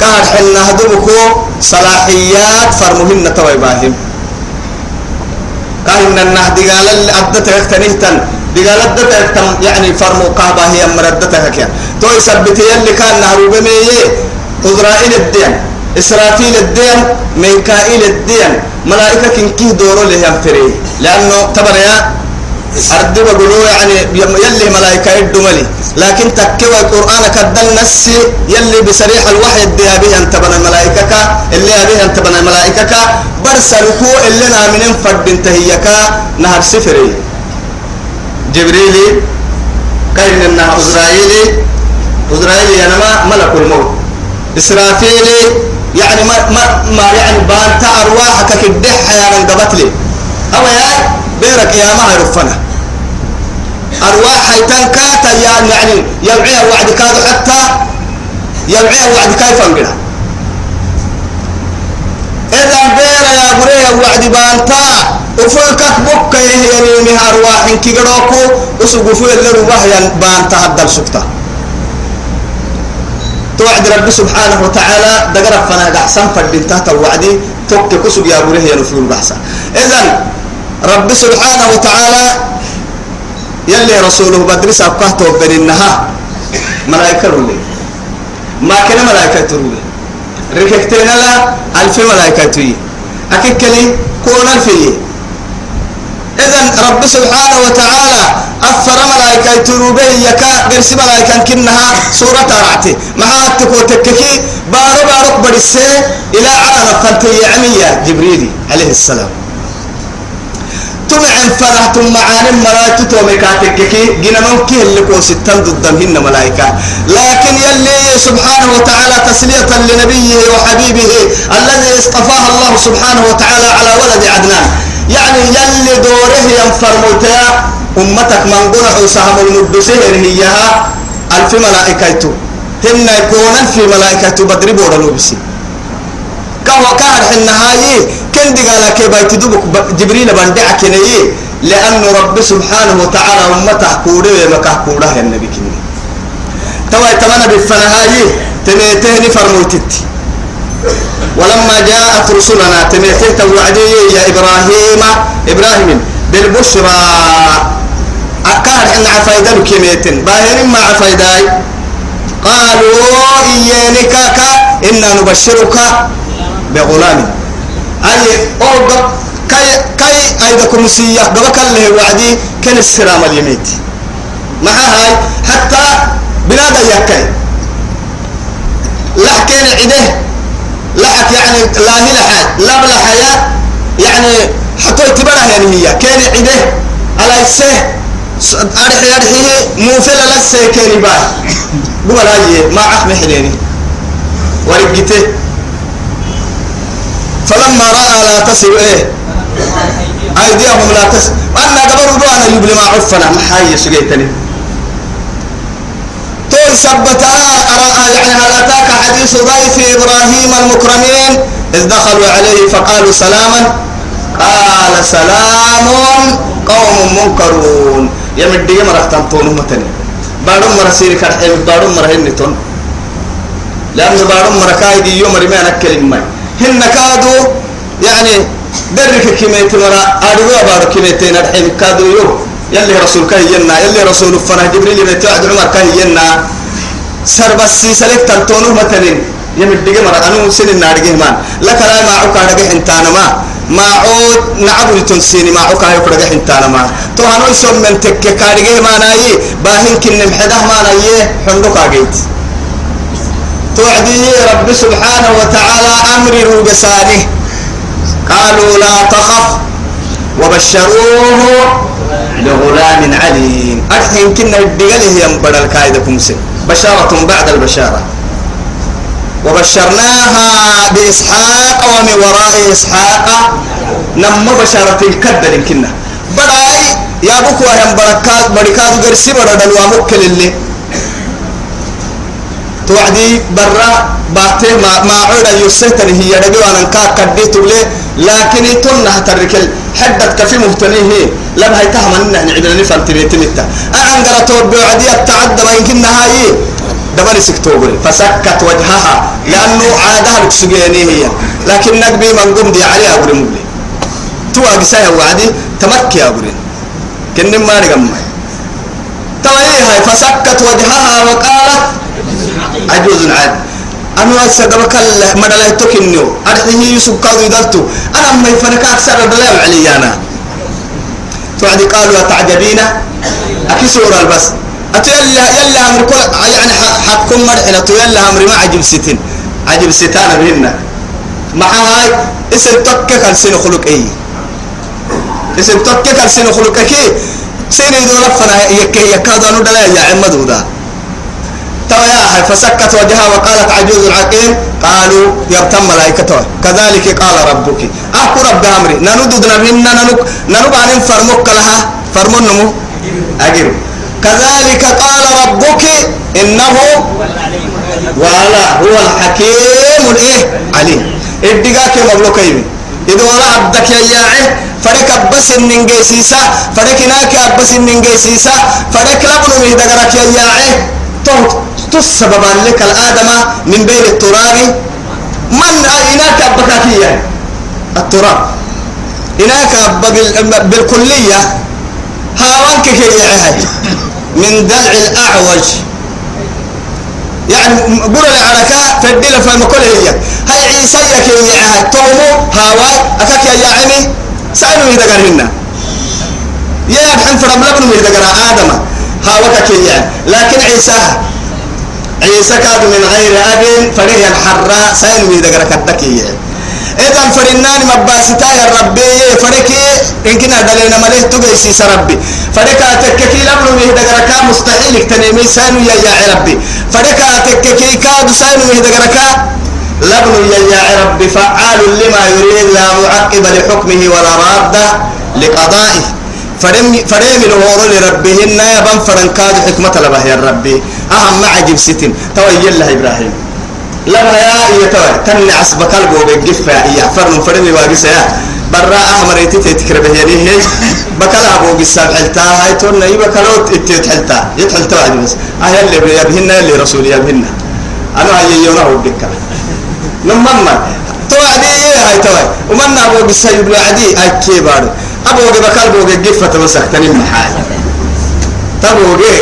كهر حنا هدوكو صلاحيات فرمهن توي باهم كاهن النهدي قال أدتك تنهتن دقال أدتك يعني فرمو قابا هي مردتك كيا تو يثبت يلي كان نهرو بمية إسرائيل الدين. إسرافيل الدين ميكائيل الدين ملائكة كنكيه دورو اللي ينفري؟ لأنه تبر يا أرد بقولوا يعني يلي ملائكة الدملي لكن تكوى القرآن كدل نسي يلي بصريح الوحي الدي به أنت بنا الملائكة اللي به أنت بنا الملائكة برسلكو اللي نامنين فرد انتهيك نهر سفري. جبريلي كاين انها إسرائيلي. إسرائيلي أنا ما ملك الموت. إسرافيلي يعني ما ما, ما يعني بانت أرواحك كدح يا من قبتلي أو يا بيرك يا ما يرفنا أرواح حيتان كاتا يعني يعني يوعيها وعد كادو حتى يوعيها وعد كيف أنقلها. إذا بيرا يا بريه وعد بانتا وفلكك بك من أرواح كيغروكو وسقفوا اللي رواه بانتا هدل سكتا. توعد رب سبحانه وتعالى دقر فنا أحسن فردين تحت الوعد توك كسب يا بريه يا نفيل بحسا إذا رب سبحانه وتعالى يلي رسوله بدرس أبقاته بين النها ملائكة رولي. ما كان ملائكة رولي رككتين لا ألف ملائكة أككلي كون ألفية إذن رب سبحانه وتعالى أفر ملائكة تروبه يكا قرس ملائكة كنها سورة رعتي. مع تكو تككي بارو بارو برسي إلى نفنتي عمية جبريل عليه السلام. تمعن فرحت معاني ملائكة توميكاتككي جنا ممكن اللي كون ستان ضدهن ملائكة لكن يلي سبحانه وتعالى تسلية لنبيه وحبيبه الذي اصطفاه الله سبحانه وتعالى على ولد عدنان. يعني يلي دوره ينفر موتيا أمتك من قرح سهم المدسه هيها. ألف ملائكة هن يكون في ملائكة بدري بورا لبسي كهو كان النهاية كن دي قال كي بايت دوبك جبريل بندع كنيه لأن رب سبحانه وتعالى أمته كوره ومكه كوره النبي كنيه توا يتمنى بالفنهاية تميتهن فرموتت. ولما جاءت رسلنا تميته توعدي يا إبراهيم. إبراهيم بالبشرى. أكار إن عفايدا كميتن باهر ما عفايداي. قالوا إيانك إنا نبشرك. بغلام. أي أوض كي كي أيدكم سيا قبك الله وعدي كان السلام اليميت مع هاي حتى بلاد يكاي. لحكين عده. لحك يعني لا هي لحد لا بلا حياة. يعني حتى يتبرها يعني هي. كان عده. على السه. أرحي أرحي موفل لسه كان باه قبل هاي ما عخم حليني ورقته. فلما رأى لا تصل إيه؟ أيديهم لا تصل أنا قبل أنا يبلي ما عفنا ما حي سجيتني تقول سبتا أرى يعني هل أتاك حديث ضيف إبراهيم المكرمين؟ إذ دخلوا عليه فقالوا سلاما. قال سلام قوم منكرون. يمد يمرح تنطون متني بارم مرسيري كرحيم بارم مرهن تون لأنه بارم مركايدي يوم رمي أنا كلمة. هن كادوا يعني درك كميت مرا أدوا بارو كميتين الحين كادوا يو. يلي رسول كهينا يلي رسول فنا جبريل بيتوعد عمر كهينا. سر بس سلك تنتونه مثلا يمد دقي مرا أنا سن النار مان لك لا ما عوك على جه انتانا ما. ما عود نعبد تنسيني ما عوك على جه انتانا ما. تو هنو يسوم من تك كارجه ما ناي باهين كن محده ما ناي حندق عجيت توعدي رب سبحانه وتعالى أمره بسانه قالوا لا تخف وبشروه بغلام عليم. أرحين كنا بقاله ينبر الكايدكم سن بشارة بعد البشارة. وبشرناها بإسحاق ومن وراء إسحاق. نم بشارة الكدر كنا بداي يا بكوا هم بركات بركات قرسي برد الوامك للي توعدي برا باته ما ما عود يسهتني هي رجل أنا كا كديت له لكن يتون هتركل حدت كفي مهتنيه لم هي تهم إن إحنا عبرني فانتني تمتا أعنقر توب بعدي التعدى ما يمكن هاي دبل سكتوبري فسكت وجهها. لأنه عادها لكسجيني هي. لكن نقبي من قم دي عليها مبلي تو أقساها وعدي. تمكي أقول كن ما نقم تويها فسكت وجهها وقالت عجوز عاد أنا أسقبك مدلا تكنيو أرحيه يوسف قالوا يدلتو أنا ما يفنك أكثر دلال علي أنا. توعدي قالوا تعجبين أكي سورة البس. أتو يلا يلا أمر كل يعني حقكم مرحلة تو يلا أمر ما عجب ستين. عجب ستان بهن. مع هاي. اسم تكك السن خلق أي اسم تكك السن خلق كي سين يدور فنا يكي يكاد أنو دلا يا عمدو ده توياها فسكت وجهها وقالت عجوز عقيم قالوا يبتم ملائكته. كذلك قال ربك. أكو رب أمري نندد نرهن ننك ننب عن فرمك لها. فرمون نمو؟ أجر كذلك قال ربك إنه وعلى هو الحكيم الإيه؟ عليم. إدقاك مبلوك يمين إذا ولا عبدك يا ياعي فرك بس النجيسيسا فرك ناك بس النجيسيسا فرك لبنو مهدقرك يا ياعي تسبب لك الآدم من بين التراب. من إناك بكاتية التراب. إناك بالكلية. هاوانك كي يعهد. من دلع الأعوج. يعني قول العركة فدل فالمكل هي. هاي عيسى كي يعهد. تومو هاواي أكاك يا يعمي سألوا إذا قرهن يا الحين فرم لبنو إذا قرأ آدم. هاوك كي يعني. لكن عيسى عيسى كاد من غير أب فريه الحراء سين ويدا قرك التكية إذا فرنان مباستا يا ربي فريكي إن كنا دلنا مليه تجيسي سربي فريكا تككي لبنو ويدا قرك مستحيل تنمي سين يا يا ربي. فريكا تككي كاد سين ويدا قرك لبنو يا يا ربي فعال لما يريد لا معقب لحكمه ولا راد لقضائه. فرم فرم الهور لربهن يا بن فرن كاد حكمة لبه يا ربي. أهم مع جب ستين. توي الله إبراهيم. لما يا يا توي. تني عصب قلبه بجفة يا فرن فرم واقص يا. برا أحمر يتي تكرب يعني هي. بكلا أبو قصة حلتا. هاي تقول نيبا كلو تيت حلتا. يتحلتا واحد بس. أهل اللي يبهن اللي رسول يبهن أنا هاي يونا هو بكلا. نمما توعدي هاي توي. ومن أبو قصة يبلع عدي. أكيد بارد أبوغي بكال بوغي قفة مسكتني محاي تبوغي.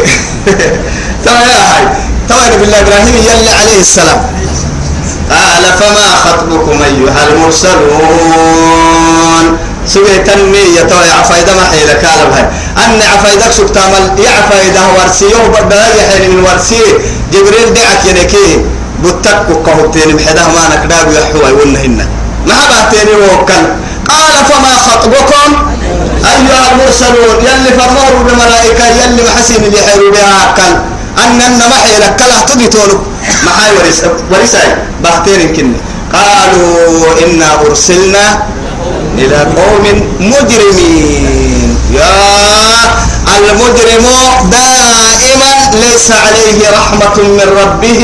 توا يا هاي توا نبي الله إبراهيم يلي عليه السلام. قال فما خطبكم أيها المرسلون؟ يتوا يا عفايدة ما حيلة كالب هاي أن عفايدك سكتامل يا عفايدة ورسيو بدأ يحيل من ورسي. جبريل دعك ينكي بتك وقهوتين بحدة ما نكداب يحوى ونهن ما بعتيني وكل قال فما خطبكم؟ أيها المرسلون يلي فرموا بملائكة يلي محسين اللي حيروا بها كان. أن أن محي لك كلا تبتون محاي ورس ورساي بختير كني. قالوا إنا أرسلنا إلى قوم مجرمين. يا المجرم دائما ليس عليه رحمة من ربه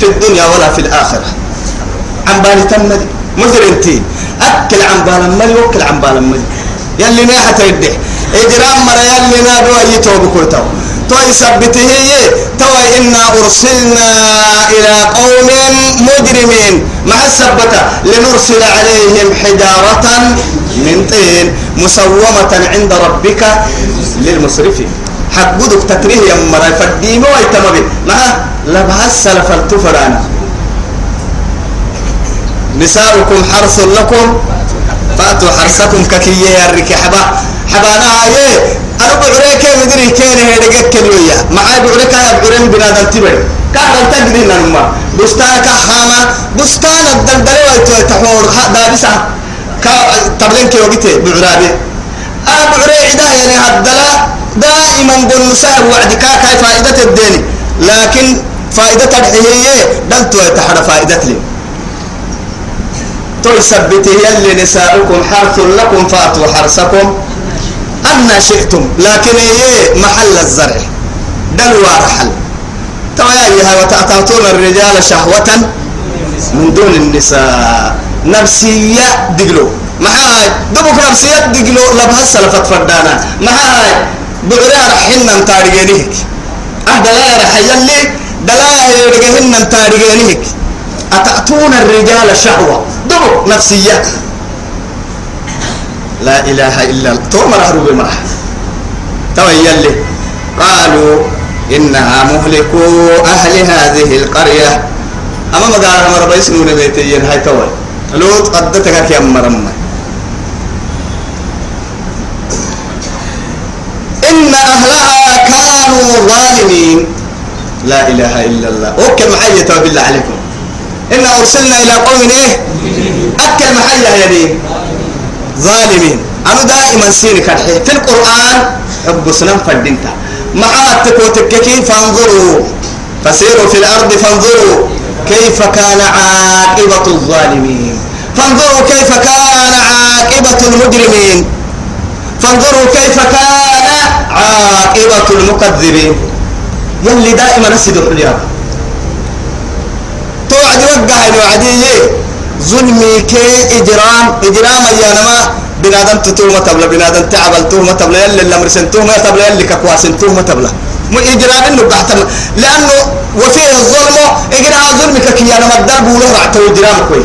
في الدنيا ولا في الآخرة. عن بالي تمدي مجرمتين أكل عن بالملي وكل عن بالملي يلي ما حتيده إجرام مرة يلي ما دو أي توب كرتو تو. يثبته تو إنا أرسلنا إلى قوم مجرمين. مع السبتة لنرسل عليهم حجارة من طين مسومة عند ربك للمسرفين. حقودك تكريه يا مرة فديمو ويتمبي ما؟ لبها السلف التفرانا نساؤكم حرث لكم. فاتوا حرثكم ككية يا الركي حبا حبانا آية. أنا بعريك مدري كين هيدك كلويا معاي بعريك يا بعرين بنادم تبر كان تجري نما بستانك حاما بستان الدلدل ويتو تحور. دابسة تبلين كي وقتي؟ بعرابي أنا بعري عدا يعني هدلا. دائما قل نساء وعدك كاي فائدة الدين لكن فائدة الحيية دلتو يتحرى فائدة لي. تثبت يلي نساؤكم حرث لكم فاتوا حرثكم أن شئتم. لكن هي محل الزرع. دلوا رحل توياها وتأتون الرجال شهوة من دون النساء. نفسية دقلو. معاي دبك نفسية دقلو. لبها السلفة فردانا. معاي بعري رحلنا متارجينيك أهدى لا رح يلي دلايا يرجعهن تارجينهك أتأتون الرجال شهوة؟ دبو نفسية. لا إله إلا الله. تو مرح روبي مرح تو يلي قالوا إنها مهلكو أهل هذه القرية. أما ما قال مرة بيسمون بيتين هاي توي لوط قدتك يا مرمى. إن أهلها كانوا ظالمين. لا إله إلا الله. أوكل محية بالله عليكم. إن أرسلنا إلى قوم إيه؟ أكل محية يا دين ظالمين. أنا دائما سيني كرحي. في القرآن حب سنم فردينتا مع التكوتككين فانظروا؟ فسيروا في الأرض فانظروا كيف كان عاقبة الظالمين. فانظروا كيف كان عاقبة المجرمين. فانظروا كيف كان عاقبة المكذبين. يلي دائما نسيد الحجاب. توعد وقع الوعدية ظلمي كي إجرام إجرام أيانما. بنادم تتوما تبلا بنادم تعبل توما تبلا يلي اللي مرسن توما تبلا يلي ككواسن توما تبلا. مو إجرام إنه قحتم لأنه وفيه الظلم إجرام ظلمك كي أنا مدرب وله رعته إجرام كوي.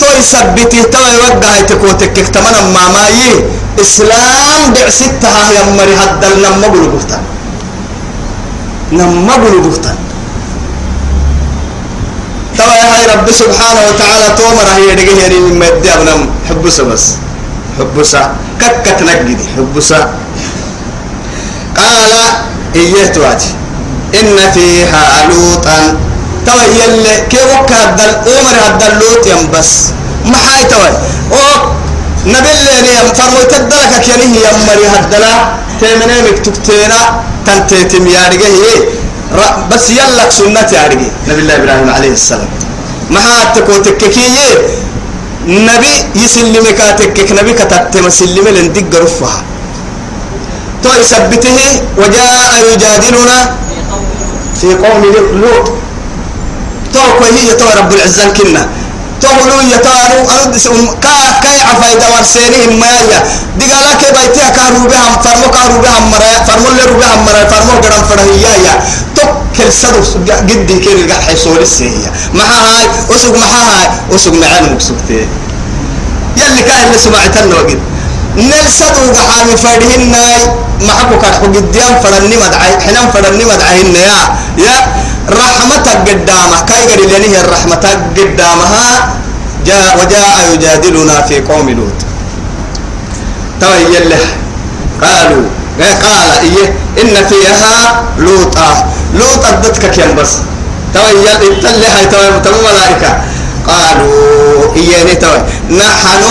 تو يثبته تو يوقع تكوتك تمنا ما ماي. إسلام بعستها يا مري هدل نما بلغوتا نما بلغوتا تو يا هاي رب سبحانه وتعالى تومر هي دقيه يعني مما يدي أبنم حبسة بس. حبسة ككك نجدي حبسة قال إيه تواتي. إن فيها لوطا. توي يلي كي وكا هدل عمر هدل لوط يم بس. ما حاي توي أو نبي اللي يم فرمو تدلك كيني يم مري هدلا. تيمني مكتبتينا تنتيتم يا رجيه بس يلك سنة رجيه نبي الله إبراهيم عليه السلام. ما هاتكو تككيه نبي يسلمك تكك. نبي كتبت مسلم لندق رفها تو يثبته. وجاء يجادلنا في قوم لوط. تو هي تو رب العزة كنا. تو لو يتانو أرد كا كاي عفايدا ورسينهم ما يا دقالا كي بيتها كارو بها فرمو كارو بها مرا فرمو اللي بها مرا فرمو قرام فرهيا يا تو كل سدو قدي كل قاع حيصول السهية ما هاي أسوق ما هاي أسوق معانا مكسوكتي يلي كان اللي سمعتنا وقت نلسدو قحامي فرهن ناي محبو كارحو قديان فرني مدعي. حنان فرني مدعيهن يا يا رحمتك قدامه. كاي قال لي الرحمة قدامها جاء وجاء يجادلنا في قوم لوط. توي يله قالوا. قال. إيه. إن فيها لوطا لوط أدتك كم بس. توي يل إتلي هاي قالوا. إيه نحن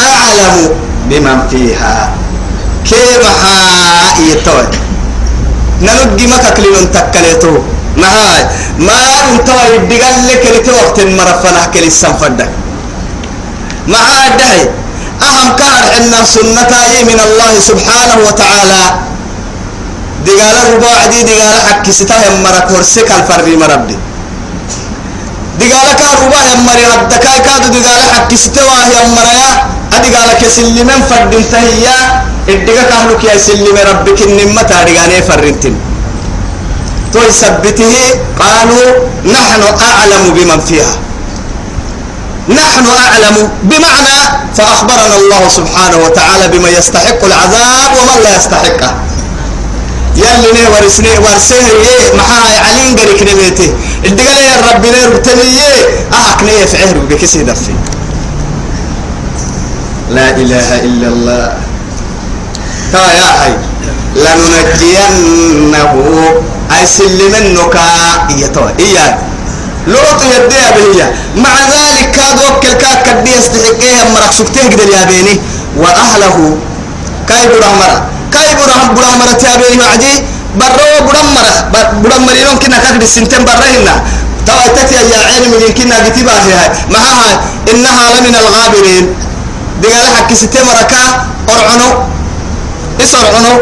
أعلم. بمن فيها. كيف يتوي نلقي مكك لنن تكليتو. معاي ما انت يدقل لك لك وقت مرفنا كل السنفدك معاي دهي؟ أهم كان إن سنة من الله سبحانه وتعالى. دقال الرباع دي دقال حق ستاه مرك ورسك الفري مربي. دقال كان رباع يمري هدكاي كادو دقال حق ستواه يمريا أدقال كسلمن فردين تهيا الدقا كهلك يا سلم ربك النمة دقاني فرنتين تو يثبته قالوا نحن أعلم بمن فيها نحن أعلم بمعنى فأخبرنا الله سبحانه وتعالى بما يستحق العذاب ومن لا يستحقه يلي ني ورسني ورسه يه محاي علين غريك نميته الدقال يا رب ني ربتني أهك ني فعهر بكسي دفي لا إله إلا الله. تا يا هاي لننجينه. أي سلمنك إيتوا إياه لوط يدي بهي مع ذلك كاد وكل كاد كدي يستحقيه مرق سكته قدر يا بيني وأهله. كاي برامرة كاي برام برامرة تابيني معدي برو برامرة برامرة يوم كنا كاد السنتين برهنا. توا تتي يا عين من كنا كتبها هي. معها إنها لمن الغابرين. دقال حق ستة مركا أرعنو إسرعنو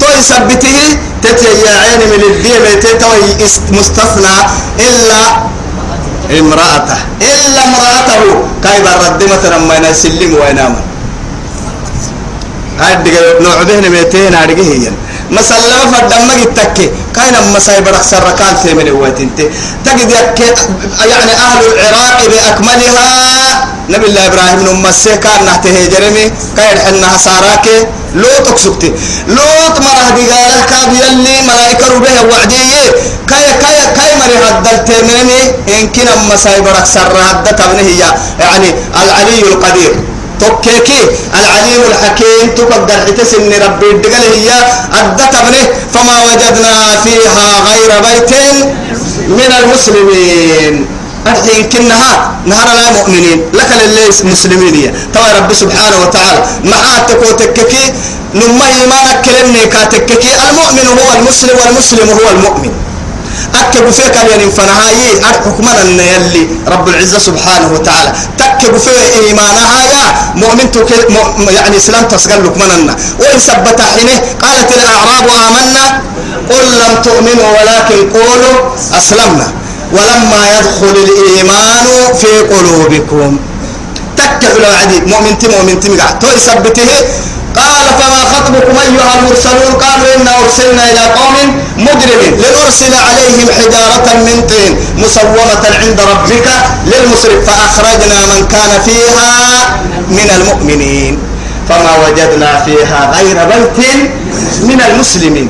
تو يثبته تتي يا عين من الدين تتوي مستثنى إلا امرأته إلا امرأته كاي برد مثلا ما ينسلم وينام هاي دقا نوع بهن ميتين هارجه هي مسلمة فدمك التكي كاين مساي برك سر كان تيمن واتنت تجد يعني أهل العراق بأكملها. نبي الله إبراهيم نمسه كان نحته جرمي. كاين حنا ساراك لوط اكسبتي لوط مرة دقالة كاب يلي ملائكة ربه وعدية. كاي كاي كاي مري هدل تيمني إن كنا مساي برك سر هدت يعني العلي القدير. توكيكي العليم الحكيم تقدر حتسن ربي الدقل هي أدت ابنه فما وجدنا فيها غير بيت من المسلمين الحين كنها نهار لا مؤمنين لك للي مسلمين هي توا رب سبحانه وتعالى معاتك وتككي نما إيمانك كلمني كاتككي المؤمن هو المسلم والمسلم هو المؤمن أكب فيك يعني فنهاي حكمنا يلي رب العزة سبحانه وتعالى. تكب في إيمانها يا مؤمن يعني إسلام تسقل لك مننا وإن ثبت حينه قالت الأعراب آمنا قل لم تؤمنوا ولكن قولوا أسلمنا. ولما يدخل الإيمان في قلوبكم. تكب لو عدي مؤمن تي مؤمن تي تو قال فما خطبكم أيها المرسلون؟ قالوا إنا أرسلنا إلى قوم مجرمين لنرسل عليهم حجارة من طين مسومة عند ربك للمسرف فأخرجنا من كان فيها من المؤمنين. فما وجدنا فيها غير بيت من المسلمين.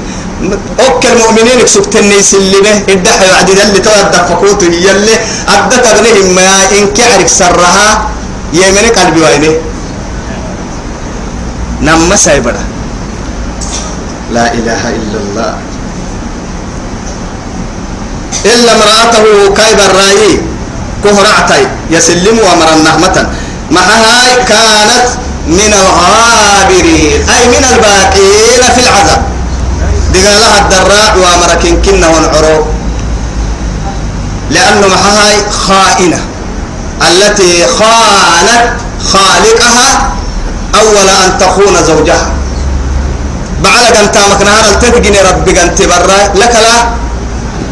أوك المؤمنين كسبتني سلمه الدحي وعد اللي تودى فقوته يلي أدت ابنهم ما إن كعرك سرها يمني قلبي وينه نما سايبرا لا إله إلا الله. إلا امرأته كايب الرأي كهرعتي يسلم ومر النهمة. معها كانت من الغابرين أي من الباقين في العذاب. دقالها الدراء وامركن كنا ونعرو. لأنه معها خائنة التي خانت خالقها أول أن تخون زوجها. بعد أن تامك نهار التتقني ربك أنت برا لك لا.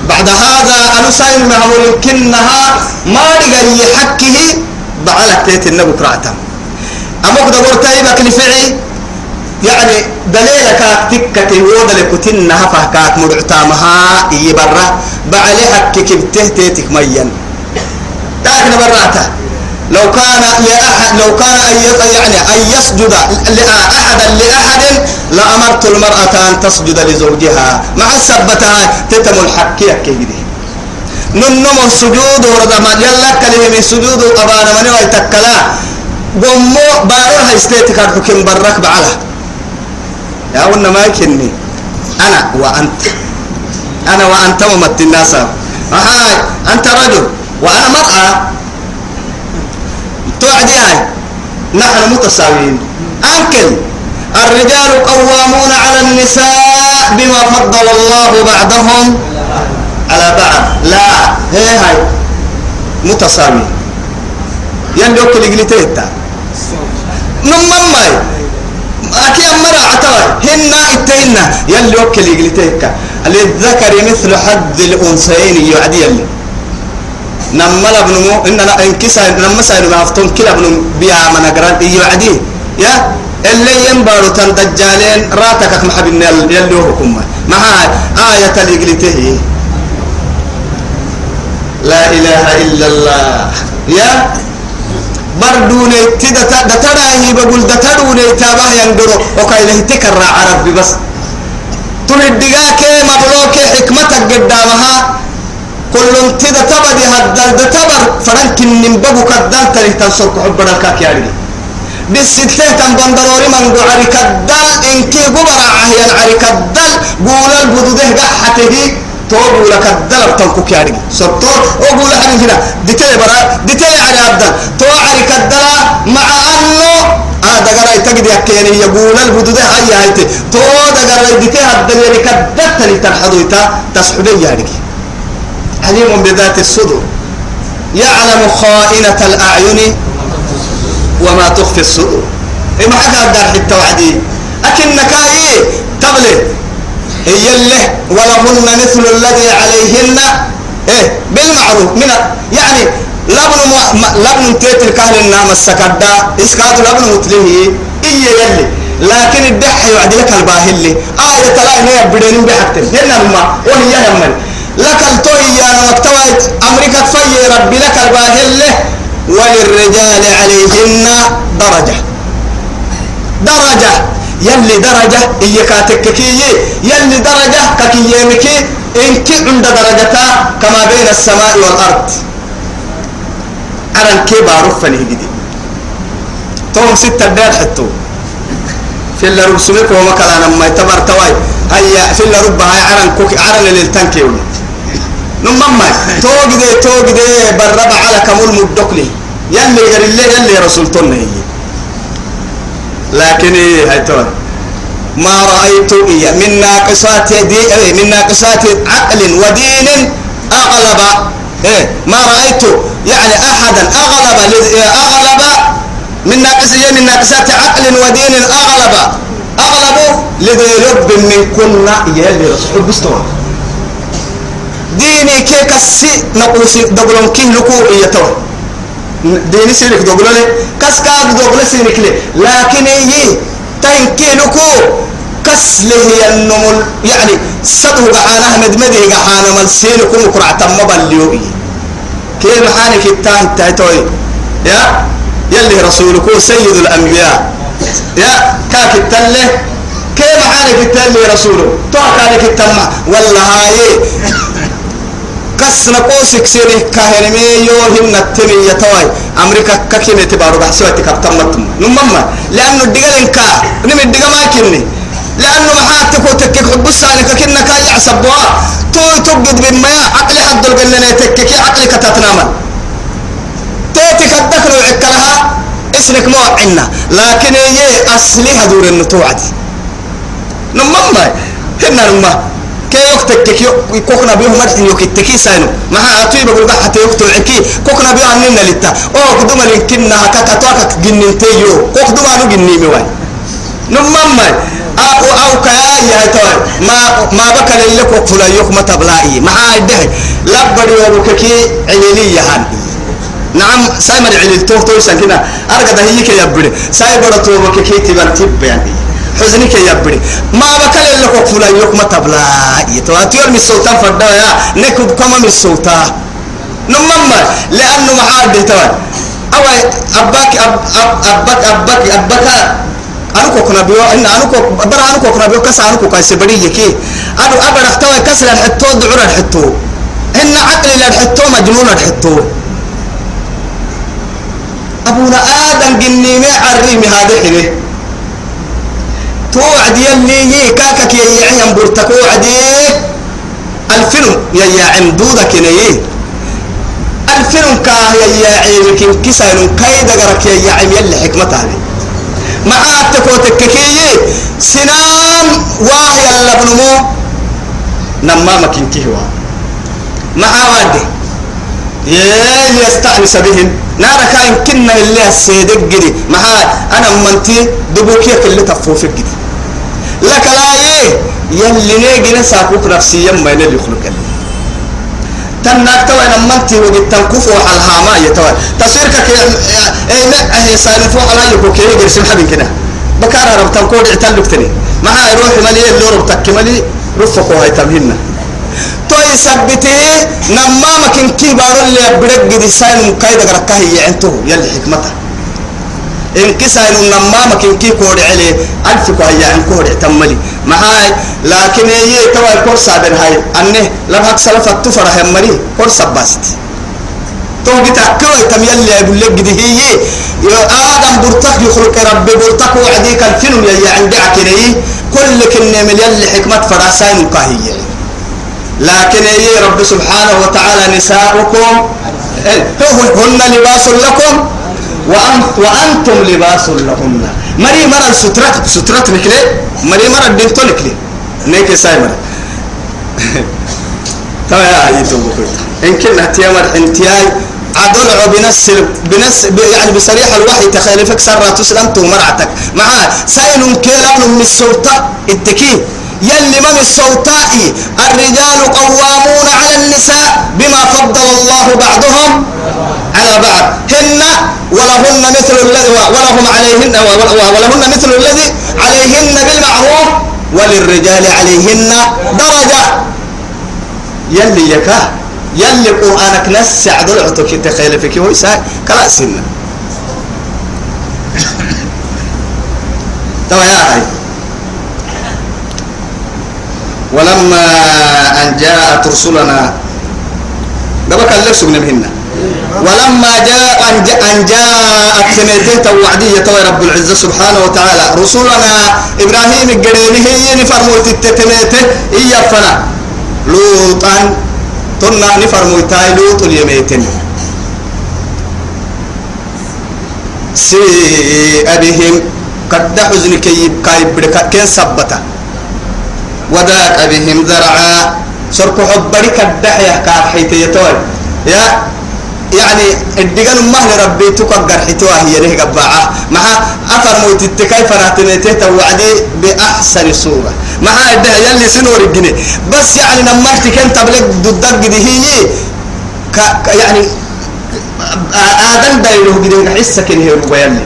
بعد هذا أنا سايم معمول كنها ما رجع يحكه بعلك تيت النبو كراتا أمك دبور تايبك لفعي يعني دليلك تكة ودلك تنها فهكاك مرعتامها يبرا بعلي حكك بتهتيتك ميا لكن براته لو كان لأحد لو كان أن يعني أن يسجد أحدا لأحد لأمرت المرأة أن تسجد لزوجها. مع السبتها تتم الحكي كيدي ننم السجود ورد ما يلا كلمة السجود أبانا من ويتكلا قمو بارها استيتك الحكم برك بعلا. يا ولنا ما يكني. أنا وأنت. أنا وأنت ومت الناس. هاي أنت رجل. وأنا مرأة. توعدي هاي نحن متساويين. أنكل. الرجال قوامون على النساء بما فضل الله بعضهم على بعض. لا. هي هاي. متساوي يندو كل جلتيتا نمما أكي أمرا عتوى هن اتهن يلي وكل جلتيتا للذكر مثل حد الأنثيين يعدي يلي نملا ابن مو إن إن كسا نما سايد ما أفتون كلا ابن بيا من أجران يعدي يا؟ اللي ينبارو تندجالين راتك محب النيل يلي حكم ما آية لقلته لا إله إلا الله. يا؟ بردوني تدا تدا هي بقول دتروني تابه ينقرو وكايله تكرر عربي بس. تردقاك مبلوك حكمتك قدامها. كل تدا تبدي هدل دتبر فرنك النببو كدل تري تنصرك عبر الكاك يعني بالستة تنبندروري من قعري كدل إنكي قبر عهيان عري كدل قول البدوده قحته توبوا لك الدل بتنكوك يعني سطور وقول حاجة هنا دتي برا دتي على الدل تو عري كدل مع أنه هذا قرأي تجد يعني يقول البدوده هاي هاي تو ده قرأي دتي هدل يعني كدل تري تنحضويتا تسحبي يعني. عليم بذات الصدور يعلم خائنة الأعين وما تخفي الصدور إيه ما حكى الدار حتى وعدي أكنك إيه؟ تبلي هي اللي ولهن مثل الذي عليهن. إيه؟ بالمعروف. من يعني لبن ما لبن تيت الكهل النام السكدا إسكات لبن متله إيه يلي لكن الدح يوعد لك الباهل آية تلا إنه يبدين بحكتن ما. وهي يمن لك التوي يا مكتوى أمريكا في ربي لك الباهل وللرجال عليهن درجة. درجة. يلي درجة إيكا تككي يلي درجة ككيامكي إنك عند درجتا كما بين السماء والأرض. أرن كي بعرف جدي. توم ستة دار حتو في اللي رب سمك وما كلا لما يتبر تواي هيا في اللي رب هاي عرن كوك عرن للتنكي نمما توجد توجد بربع على كمول مدقلي. يلي غير الله يلي رسول هي لكن إيه هاي ما رأيت إيه من ناقصات دي إيه من ناقصات عقل ودين أغلب. إيه ما رأيت. يعني أحدا أغلب أغلب من ناقص إيه من ناقصات عقل ودين أغلب. أغلب لذي لب من كنا يلي رسول بستوى ديني كي كسي نقول دبلون كيه لكو إيتوه ديني سيرك دوغلو لي كاس كاد دوغلو سيرك لي. لكن يي تنكي لكو كس له النمل. يعني صدو قعانا مدمده قعانا مال سينكم قرع تم بليو كيف حالك التان تايتوي؟ يا؟ يلي رسولك سيد الأنبياء. يا؟ كاك التله كيف حالك التله رسوله تو كالك التمع والله هاي كسنا قوسك سيري كاهن ميو هن التمي يتوي أمريكا ككينة تبارو بحسوا تكبتمتم نمما لأنه الدقال إنكا نمي الدقا ما كني لأنه محاتك وتكك حبسانك كنا كاي يعصبوا تو تبقد بما عقل حد القلنا تككي عقلك تتنامل تيتك الدخل وعكلها اسمك مو عنا لكن هي أصلي هدور النتوعدي نمما هنا نمما كي يكتك كي كوكنا بيهم مرحين يكتكي ساينو ما أتوي بقول بقى حتى يكتو عكي كوكنا بيهم عننا لتا أو قدوما لنكنا كاكاتواك جنين تيو كوك دوما نو جنين مواي نمما أو أو كيا يا توي ما ما بكى لك وقفلا يوك ما تبلائي ما عاده لبدي وبككي عليلي يهان نعم سايمر عليل تو تو سكينة أرجع ده هيك يبرد سايبر تو بككي تبان تب يعني حزنك يا بري ما بكل لك فلا يوك ما تبلا. يتواتير من السلطان فردا يا. نكب كما من السلطان نمما لأنه محاد توان أو أباك أب أب أباك أباك أباك. أنا كنا بيو. إن أنا كو برا أنا كنا بيو. كسر أنا كو كايس بدي يكي. أنا أبى نختوي كسر الحتو دعور الحتو. إن عقل الحتو مجنون الحتو. أبونا آدم جني ما عريمي هذا حليه توعد يلي كاكك يا يعين برتك وعدي الفيلم يا يا عمدودك يي الفيلم كاه يا يا عيمك كسر كيد غرك يا يا عم يلي هذه. مع التكوتك كي سنام واه يلا بنمو. نما مكين كيوا مع وادي يستأنس بهم نار كان كنا اللي السيدك جدي مع أنا منتي دبوكيك اللي تفوفك جدي لك لا يه يلي نيجي نساكوك نفسيا ما ينال يخلق اللي تناك توي نمنتي وقت تنكف على الهاما يتوي. تصيرك كي اي ما هي سالفو على يبوك كي يرسم حبين كده. بكار رب تنكود اعتلك تاني ما هاي روح ملي اللي رب تكملي رفقوا هاي تمهنا توي سبته نما مكن كي بارو اللي بدك جدي ساين كايدا غركه هي إنتو. يلي حكمته إن كسائن نما مكن كي كود عليه ألف كوهي عن كود تملي. ما هاي لكن هي توا كورسا بين هاي. أنه لم هك سلفة تفرح مري كورسا باست. تو بتا كوي تم يلي أقول لك دي هي يا آدم برتك يخلق رب برتك وعديك الفيلم يلي عندي عكني كل كن من يلي حكمة فراسين كاهية لكن هي رب سبحانه وتعالى نساؤكم هن لباس لكم. وأنتم لباس لهن. مري مرة سترات سترات نكلي مري مرة دينتو نكلي. نيك سايمر تمام يا بكرة إن كنا تيامر انتياي عدل بنس بنس يعني بصريح الوحي تخالفك سرة تسلم مرعتك معاه ساين كلام من السلطة التكي يلي من السلطاء الرجال قوامون على النساء بما فضل الله بعضهم. على بعض. هن ولهن مثل الذي ولهم عليهن ولهن مثل الذي عليهن بالمعروف وللرجال عليهن درجة. يلي يكا يلي قرآنك نسع ضلعتك تخيل فيك هو يسا كلا سنة توا يا هاي ولما أن جاءت رسلنا ده بقى لك سجن مهنا ولما جاء أن جاء أن جاءت سنتين توعدية تو رب العزة سبحانه وتعالى. رسولنا إبراهيم الجريمه نفرموت التتميته إيا فنا لوطا تنا نفرموتاي لوط اليميتين. سيء بهم قد حزن كيب كايب كين سبتا. وذاك بهم ذرعا. سرق حبرك الدحية كار حيث يتوي يا يعني الدجال مهل ربي تقدر حتواه هي له قبعة مع أثر موت التكاي فراتنته توعدي بأحسن صورة مع الده يلي سنور الجنيه بس يعني لما كان تبلغ ضدك دي هي ك يعني آدم دايلو جدين حسك إنه يلي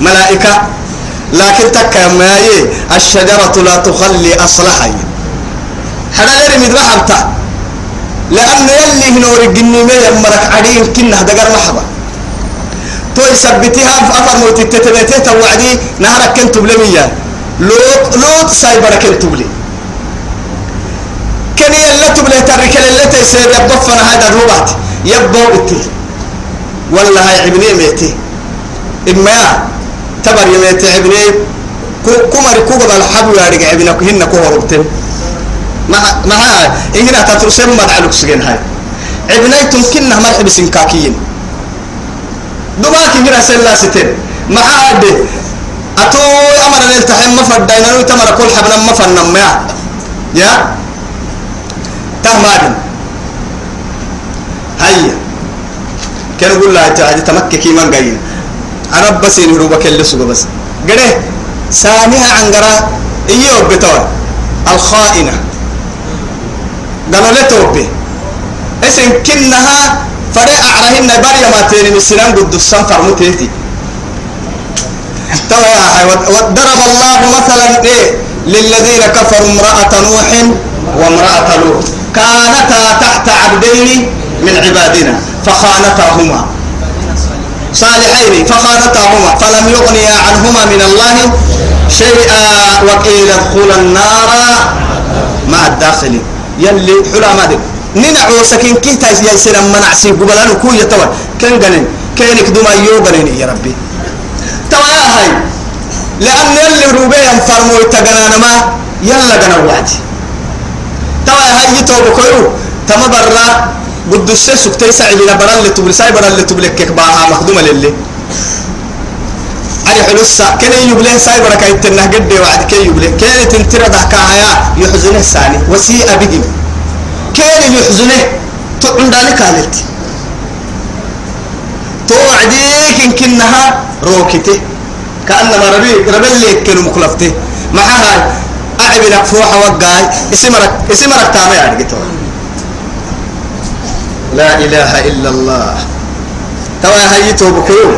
ملائكة لكن تكا ما الشجرة لا تخلي أصلها هذا غير مدرحبتا لأن يلي هنور الجني ما يمرك عدين كنا دقر محبا تو يثبتها أفر موت التتبتة توعدي نهرك كنت بلمية لوط لوط سايبرك كنت بلي. كان يلا تبلي ترك اللي تيسير يبضفنا هذا الرباط. يبضو بتي والله هاي ابني ميتي. إما تبر يميتي ابني كمر كوبا الحبل يا رجع ابنك هن كوهربتين ما ما إننا تترسم مدعلك سجن هاي. ابني تمكننا مرحب سنكاكين دماغي هنا سلا ستين. ما عاد أتو أمر نلتحم مفردين أنو تمر كل حبنا مفرنا ما يا؟ تهمادن هيا. كان يقول لها تعالى تمككي من قاين أنا بس ينهروا اللي سوق بس. قده. سامها عنقرا إيوه بتوع الخائنة. قالوا له توبي اسم كنها فري أعرهن بريا ما تيني السنان قد السنفر متيتي وضرب الله مثلا إيه؟ للذين كفروا امرأة نوح وامرأة لوط. كانتا تحت عبدين من عبادنا فخانتاهما. صالحين فخانتاهما. فلم يغنيا عنهما من الله شيئا وقيل ادخلا النار مع الداخلين. يلي حلا ما دي. ننعو سكين كي تايس يا سلام منع سي قبلان كو يتوى كان غنين كانك دوما يو غنين يا ربي. توا هاي. لأن يلي روبي ينفرمو يتغنانا ما يلا غنا وعدي توا هاي يتوب كيو تما برا بدو السيسك تيسا عبنا برا اللي تبلي ساي برا اللي تبلي كيك باها مخدومة للي. علي حلوسا كان يبليه ساي برا كي تنه قد وعد. كي يبليه كان تنترى ضحكا هيا يحزنه الثاني وسيء بهم كان يحزنه. تعند ذلك قالت توعديك إن كنها روكته كأنما ربي ربي اللي كانوا مخلفته. معها أعبنا فوحة وقاي. اسمرك اسمرك تامي يعني لا إله إلا الله. توا هيتو بكيو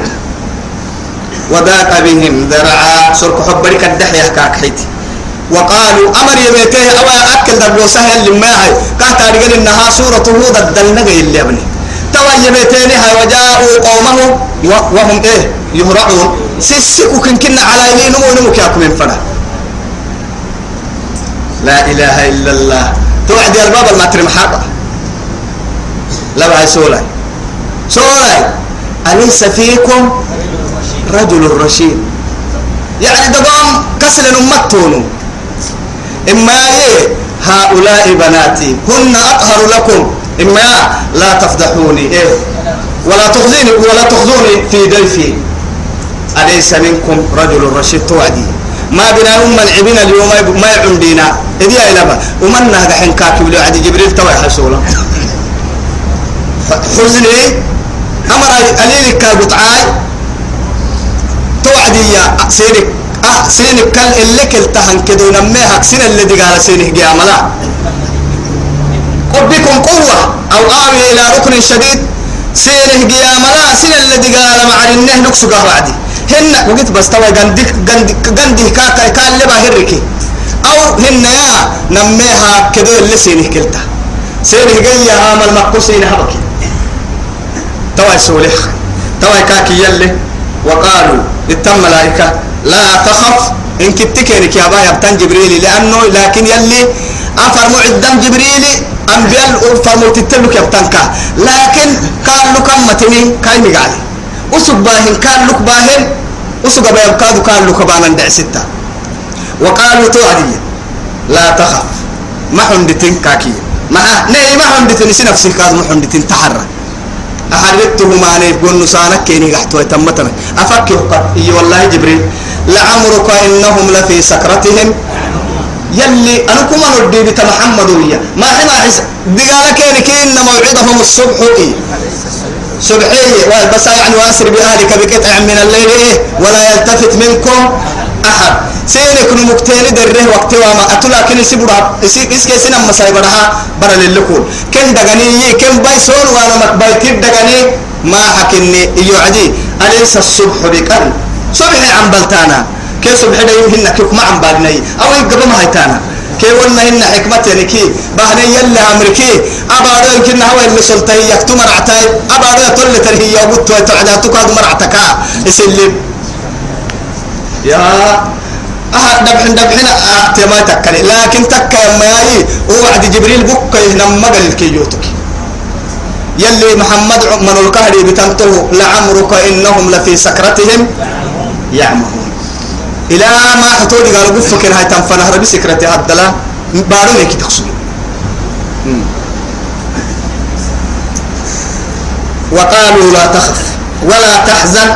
وذاك بهم ذرعا. سرك حبرك الدحية كاكحيتي وقالوا أمر يبيته أو أكل دبلو سهل لما هي كهتا رجل إنها سورة هود الدلنة اللي أبني. توا يبيتين هاي وجاءوا قومه وهم إيه؟ يهرعون. سيسكوا كن كنا على يمين نمو كاكم من فنا. لا إله إلا الله. توعد الباب الماترم حقا لا باي سولاي. سولاي. أليس فيكم رجل رشيد. يعني دقام كسل نمتونو إما إيه؟ هؤلاء بناتي هن أطهر لكم. إما لا تفضحوني إيه؟ ولا تخزوني ولا تخزوني في ضيفي. أليس منكم رجل رشيد؟ توعدي. ما بنا أم العبنا اليوم ما يعندينا إذا إلى ومن نهج حنكاك ولو عدي جبريل؟ توي حسولا حزني أمر أليلك كابتعاي يا سيرك أه سينك كل اللي كلتهن كدو نميها سين اللي دي قال سينك جاملا ربكم قوة أو آوي إلى ركن شديد. سيره قيام لا سين الذي قال مع النه نكسك وعدي هن وقت بس توا جندك جندك جندي كاكا كان لبا هركي أو هن يا نميها كده اللي سينه كلتا. سينه جاي عمل مقصين هبكي. توا سولح توا كاكي يلي. وقالوا التم ملائكة لا تخف إن كنت كينك يا بايا بتن جبريل لأنه لكن يلي أفرمو عدم جبريل أنبياء فرمو تتلك يبتنكا لكن كان لك أمتني كاي مقالي. أسق باهن كان لك باهن. أسق بيبكادو كان لك بانا ستة. وقالوا توعدي لا تخف. ما حندتين كاكي. ما ني ما حندتين سنفسي كاد ما حندتين تحرك أحرقته ما نقول نسانك كيني قحتوا تمتنا. أفكر قد إي والله جبريل. لعمرك إنهم لفي سكرتهم. يلي أنا كما بك محمد ويا. ما حنا حس دقالة كيني كين موعدهم الصبح. إيه. صبحية بس يعني وأسر بأهلك بقطع من الليل. إيه. ولا يلتفت منكم. أحد. سينك نمكتين دره وقت وما أتلا كن سبرا إس كيسنا مسايبرها برا للكون كن دغني كن بايسون وأنا مكبايتي دغني. ما حكني يعدي أليس الصبح بقل صبح عن بلتانا. كي صبح ده يهنا كيف ما عن بالني أو يقبل ما هيتانا. كي قلنا هن حكمة يعني كي بهني يلا أمريكي. أبادو يمكن هو اللي سلطة يكتم مرعتاي. أبادو تل ترهي. يوبت وتعداتك هذا مرعتك يسلم يا أحد دبحن دبحن أحتما تكلي لكن تكا ما يي وعد جبريل بك نما قال الكيوتك يلي محمد من الكهري بتنته لعمرك إنهم لفي سكرتهم يعمهون. إلى ما حطولي قالوا بفكر هاي تنفنه ربي سكرتي هدلا بارو هيك تقصد. وقالوا لا تخف ولا تحزن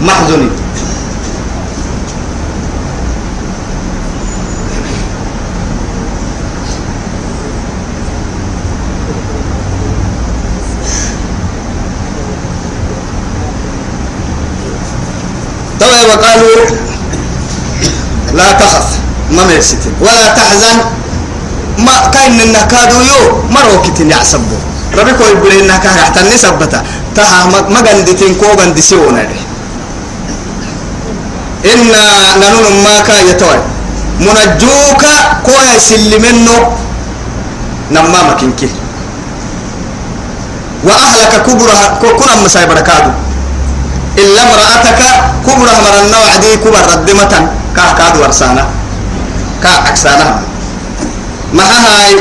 محزنين طبعا وقالوا لا تخف ما مرستين ولا تحزن. ما كاين النكادو يو مروكتين يعصبوا ربك يقول إنك حتى النسبة تها ما قندتين كو قندسيونا إنا ننون ما كا يتوي. منجوك كو يسلمنو نما مكينكي وأهلك كبرها كنا مسايبر كادو. إلا امرأتك كبرها مر النوع دي كبر ردمة كا كاد ورسانا. كا أكسانا ما هاي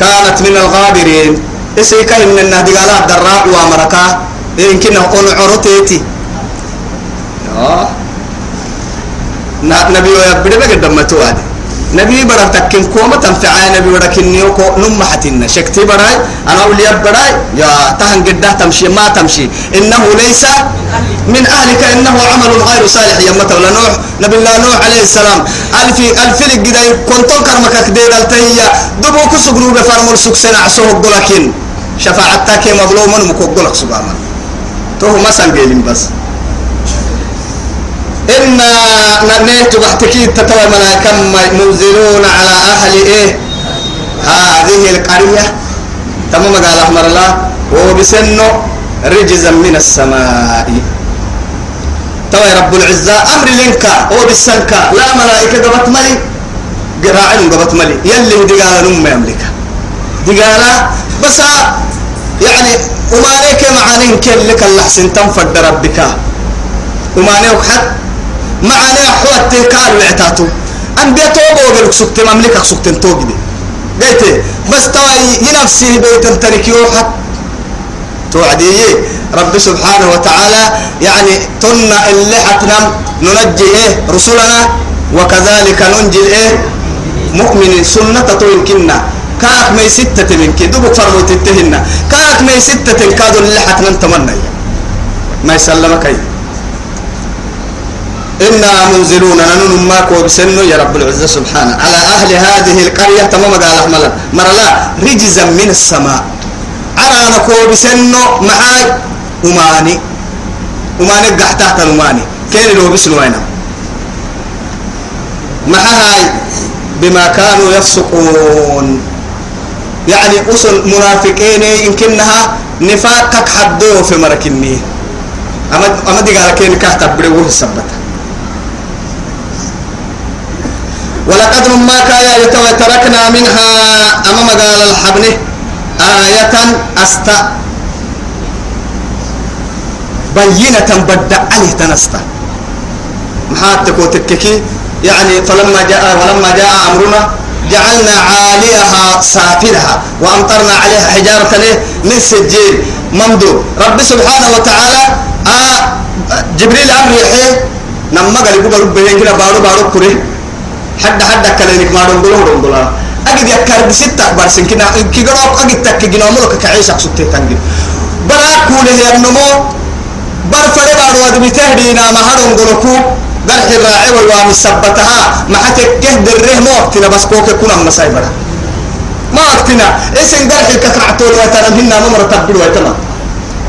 كانت من الغابرين. إسي كاين من النهدي قال الدراء وامركا. يمكن أن عرتيتي. آه. نبي ويبدأ بقى دمتو هذه. نبي برا تكن كوما تنفعي نبي برا كنيو كو نم حتنا شكتي براي أنا أولي براي يا تهن قده تمشي ما تمشي. إنه ليس من أهلك إنه عمل غير صالح. يا متى نوح؟ نبي الله نوح عليه السلام. ألف ألف لك قد كنتم كرمك كدير التهية. دبو كسبنو بفرمول سكسنا عسوه قلكين شفاعتك مظلوم مكوكولك سبحانه تو ما سنقيلين بس. إن نيت بحتكي تتوى ملائكة منزلون على أهل إيه؟ هذه القرية. تمام قال أحمر الله. وبسنه رجزا من السماء. توي رب العزة أمر لنك. وبسنك لا ملائكة قبط ملي. قراعين قبط ملي. يلي دقالة نم يملك. دقالة بس يعني وما عليك معانين كل لك اللحسن تنفد ربك وما عليك حتى معنا حوت كان وعتاتو. أنبياء توبوا وقالوا سكت مملكة سكت توبي دي قلت بس تواي ينفسي بيت تركيو حق توعدي. رب سبحانه وتعالى يعني تنا اللي حتنم ننجي إيه رسلنا وكذلك ننجي إيه مؤمن سنة يمكننا كاك مي ستة من كي دوبك فرمو تتهنا كاك مي ستة كادو اللي حتنم تمنى ما يسلمك أيه إنا منزلون ننن ما كوبسنو يا رب العزة سبحانه. على أهل هذه القرية تمام قال أحمد مرلا رجزا من السماء. أنا كوبسنو معاي أماني. أماني قحت تحت الأماني. كين لو بسنو أنا معاي بما كانوا يفسقون. يعني أصل منافقين يمكنها نفاقك حدو في مركني. أما أما دي قال كين كهتب بروه السبتة ولقد ما كايا يتوى تركنا منها أمام قال الحبنه آية أستا بينة بدأ عليه تنستا محاتك وتككي يعني فلما جاء ولما جاء أمرنا جعلنا عاليها سافلها وأمطرنا عليها حجارة من سجيل. ممدود رب سبحانه وتعالى آه جبريل أمر يحيي نما قال يقول رب ينكنا بارو بارو كره حد حد كلامك ما دون دون دون دون أجد يكار بستة برسن كنا قرأ أجد تك جنا ملك كعيش أقصد تنجي. برا كونه النمو بر فرد بارو أدمي تهدينا ما هرون قلكو قرح الراعي والوام سبتها. ما حتكه دره ما وقتنا بس كوك كنا مسايبرا ما وقتنا اسن قرح الكترعتون وتنمهنا ممر تبدو ويتما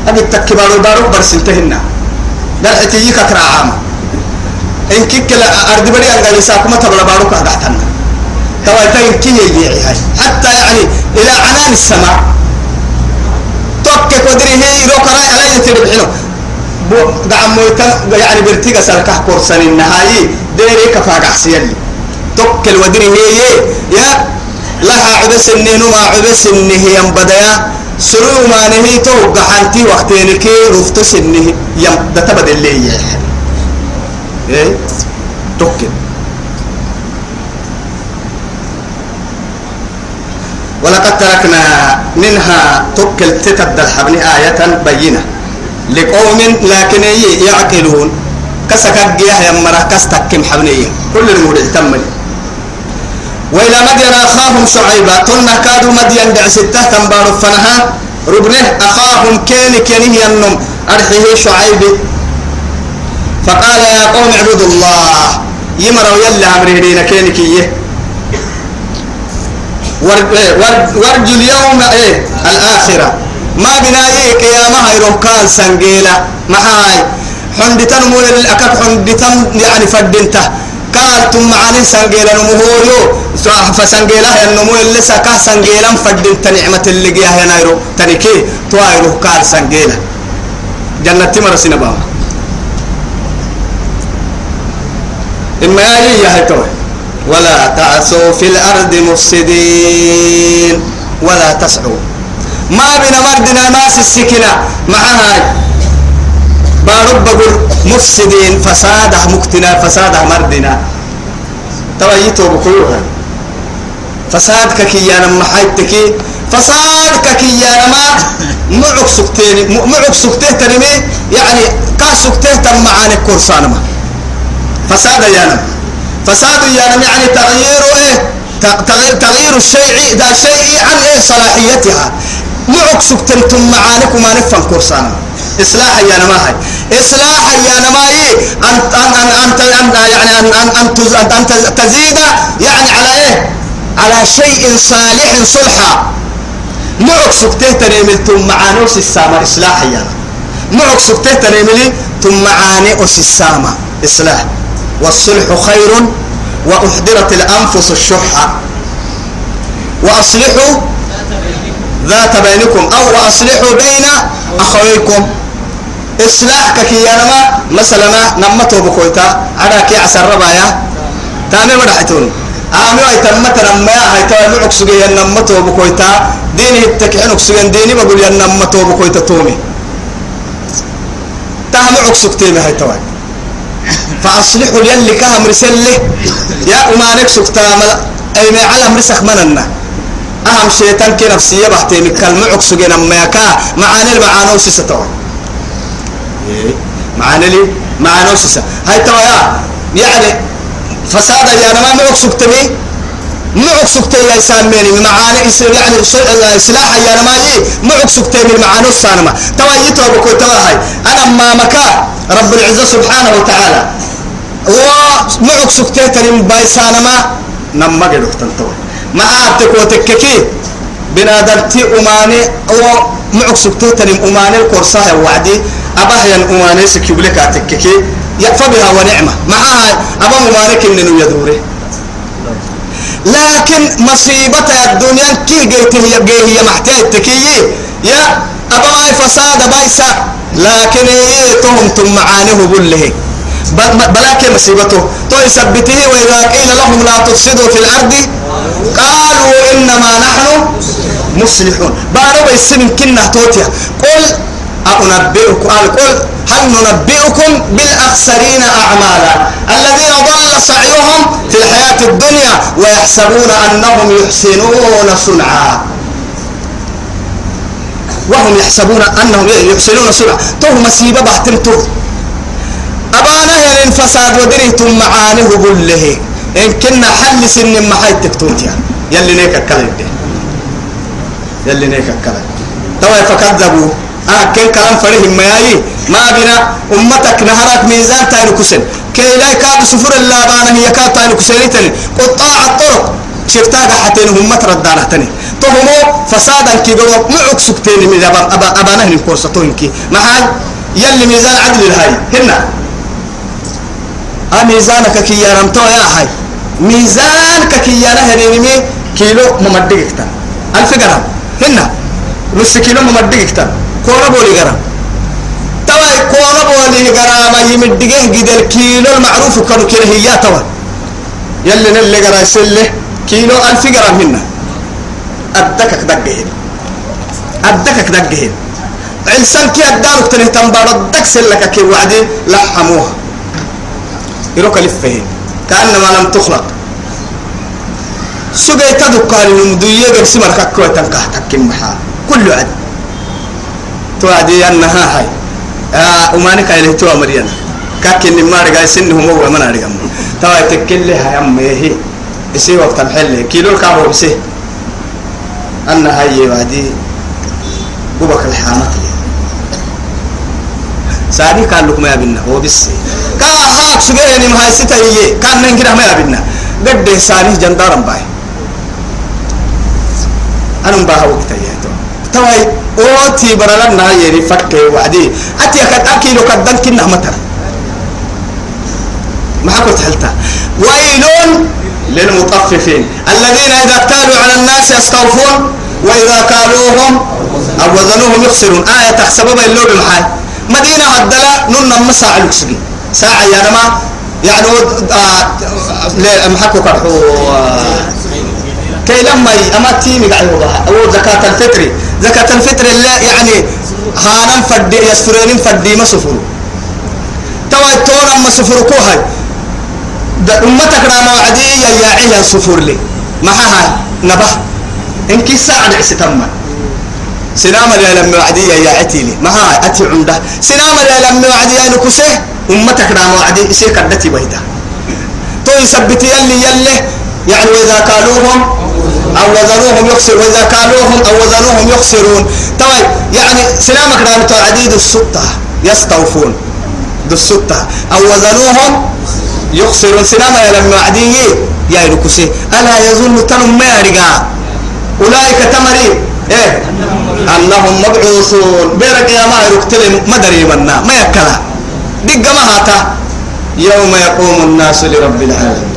أجد تك بارو بارو برسن تهنا قرح تيجي كترع إن كيك أرد بدي أنقل ساكما تبلا بارو كهدحتنا توا تين كي يجي حتى يعني إلى عنان السماء. توك قدره هي روكرا على يتربحنه بو دعم يعني برتيجا سركه كورسان النهائي. ديري كفاق عسيلي توك الودري هي يا لها عبس النينو ما عبس النه ينبديا سرو ما نهي تو قحنتي وقتين كي رفتس النه يم ده تبدل اللي يا. إيه؟ توكل. ولقد تركنا منها توكل تتبدل الحبل آية بينة لقوم لكن يعقلون. كسك جيه يا مرة كستك كم حبنية كل المود تمل وإلى مدين أخاهم شعيبا تلنا كادوا مدين دع ستة تنبار فنها. ربنه أخاهم كين كينه ينم أرحيه شعيب فقال يا قوم اعبدوا الله. يمروا يلا أمره لنا كينك إيه وارجو اليوم إيه الآخرة. ما بناي قيامة هيروح كان سنجيلة. معاي حندتن مو الأكاك حندتن يعني فدنته. قال ثم معاني سنجيلة نمهوريو فسنجيلة النمو اللي سكا سنجيلة فدنت نعمة اللي جيها ينايرو تنكي توايرو قال سنجيلة. جنة تمر سينبا إما يا هيتوي ولا تعثوا في الأرض مفسدين. ولا تسعوا. ما بين مردنا ناس السكنة. معها بارب بقول مفسدين. فسادة مكتنا فسادة مردنا. تويتوا بقولها فساد ككيانا محيتك فساد ككيانا ما معك سكتين. معك سكته تنمي. يعني كاس سكته تم معاني كورسان ما فساد يا نم فساد يعني يعني تغيير إيه؟ تغيير تغيير الشيء ذا شيء عن إيه؟ صلاحيتها. معك سكتنتم معانك وما نفهم كورسانا. إصلاح يا نماهي إصلاح يا نماهي أن أن أن أن يعني أن أن أن أن تزيد يعني على إيه؟ على شيء صالح صلحا. معك سكته تنمل ثم معاني السامة. إصلاح يا معك سكته تنمل ثم معاني السامة. إصلاح. والصلح خير وأحضرت الأنفس الشح. وأصلحوا ذات بينكم أو وأصلحوا بين أخويكم. إصلاح ككيانما مثلا نمته بكويتا. على كي عسر ربايا تامي ودحتون آمي ويتمت نما هيتا معك سجيا نمته بكويتا. ديني التكحنك سجيا ديني بقول يا نمته بكويتا تومي. تامي عكسك تيمي هيتا فأصلحوا يلي كهم رسله يا أمانك سكتا أي ما على مرسخ مننا أهم شيطان كي نفسية بحتي مكالمة عكسجين أما يكا معاني المعاني وسيسة معاني لي معاني وسيسة هاي توا يعني فساد يا نما ما عكسكتني ما عكسكتني يا ساميني معاني يعني سلاح يا نما يي ما عكسكتني المعاني السانما توا يتوا بكو توا هاي. أنا ما مكا. رب العزة سبحانه وتعالى. ومعك سكتة بايسانما نما قدوك تنتوي ما أعتك وتككي. بنادرتي أماني. أو معك سكتة أماني. القرصة وعدي. أباها أماني سكيبلك أتككي. يكفى بها ونعمة. معها أبا أماني كننو يدوري لكن مصيبة الدنيا كي جيته هي هي محتاج تكيي. يا ما فساد بايسا. لكن إيه تهم تم معانه بله بلاك مصيبته. تو يثبته وإذا قيل لهم لا تفسدوا في الأرض قالوا إنما نحن مصلحون. بارو بيسن كنا توتيا. قل أنبئكم قال قل هل ننبئكم بالأخسرين أعمالا؟ الذين ضل سعيهم في الحياة الدنيا ويحسبون أنهم يحسنون صنعا. وهم يحسبون أنهم يحسنون صنعا. تو مسيبة بحتمتو أبانا هل فساد ودريتم معانه قل له إن كنا حل سن ما حي تكتوتيا. يلي نيك الكلام يلي نيك الكلام توا فكذبوا آه كن كلام فريه ما ياي ما بنا أمتك نهرك ميزان تاين كسن كي لا يكاد سفر الله بانا هي كاد تاين كسنتني قطاع الطرق شفتاك حتى هم تردانا تاني تهمو فسادا كي بوا معك سكتين من أبا أبا أبانا هن كورستون كي محل يلي ميزان عدل الهاي هنا ميزانك كي يا رمتو يا هاي ميزانك كي يا نهريني كيلو ممدقك تن ألف جرام هنا نص كيلو ممدقك تن كونا بولي جرام توا كونا بولي جرام يمدقه جد الكيلو المعروف كانوا كده هي توا. يلي نلي جرا سله كيلو ألف جرام هنا أدكك دقهن. أدكك دقهن. علسان كي أدارك تنه تنبار الدك سلك كي وعدي لحموها يروك لفه كأنما لم تخلق. سجى تدك قال المدوية قرسي مركك كوي تنكه تكين كل عد. توعدي أنها هاي آه وماني كايله توا مريانا كاكين ما رجع سن هم هو ما نرجع توا تكل لها يا مهي يسي وقت الحل كيلو الكابو بسي أن هاي وعدي بوبك الحامة سادي قال لكم يا بنا هو بس كا هاك سجيني ما هاي ستة هي كان نكره ما يا بنا قد ساني جندارم باي أنا مباها وقت يا تو توي أوتي برلنا يري فك وعدي. أتي أكد أكيلو كدن كنا متر. ما حكوا حلتا. ويل للمطففين. الذين إذا اكتالوا على الناس يستوفون وإذا كالوهم أو وزنوهم يخسرون. آية تحسبوا اللوب محال مدينة هدلا نون مساعة لكسجي ساعة يا نما يعني آه محكو كرحو؟ كي لما أما تيمي قاعد أو زكاة الفطر. زكاة الفطر لا يعني هانم فدي يسترين فدي ما سفر توا تونا ما سفر كوهاي. أمتك رام عدي يا يا سفر لي. ما ها نبه. إنك ساعد ستمة سلام يا لم عدي يا عتي لي. ما ها أتي عنده سلام يا لم عدي يا نكسه أمتك رام عدي إيش كدتي بيدا. تو يثبت يلي يلي يعني إذا قالوهم أو وزنوهم يخسر وإذا كالوهم أو وزنوهم يخسرون. طيب يعني سلامك رام عديد السطة يستوفون. ذو السطة أو وزنوهم يخسرون. سلامة يا لما عدي يا يركسي ألا يظن تنم ما يرجع أولئك تمري إيه؟ أنهم مبعوثون. بيرك يا ما يركتلم ما دري منا. ما يكلا. دق ما هاتا. يوم يقوم الناس لرب العالمين.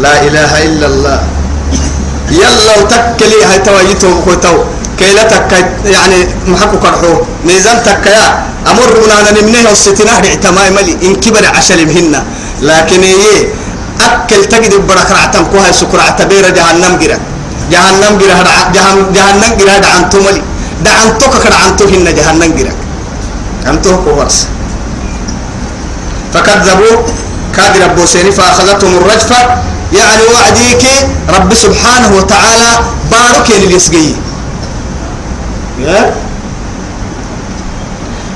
لا إله إلا الله. يلا وتكلي هاي تواجيتو خوتو كي لا تك يعني محكو كرحو ميزان تك يا أمر بنا نمنه الستناه اعتماء ملي. إن كبر عشل مهنا لكن إيه أكل تجد برك رعتم كوها سكر عتبير جهنم جرا. جهنم جرا جهنم جهنم جرا دعن تملي دعن توك كدعن توهن جهنم جرا. دعن توك ورس فكذبوا. كاد رب سيني فأخذتهم الرجفة. يعني وعديك رب سبحانه وتعالى بارك لليسقي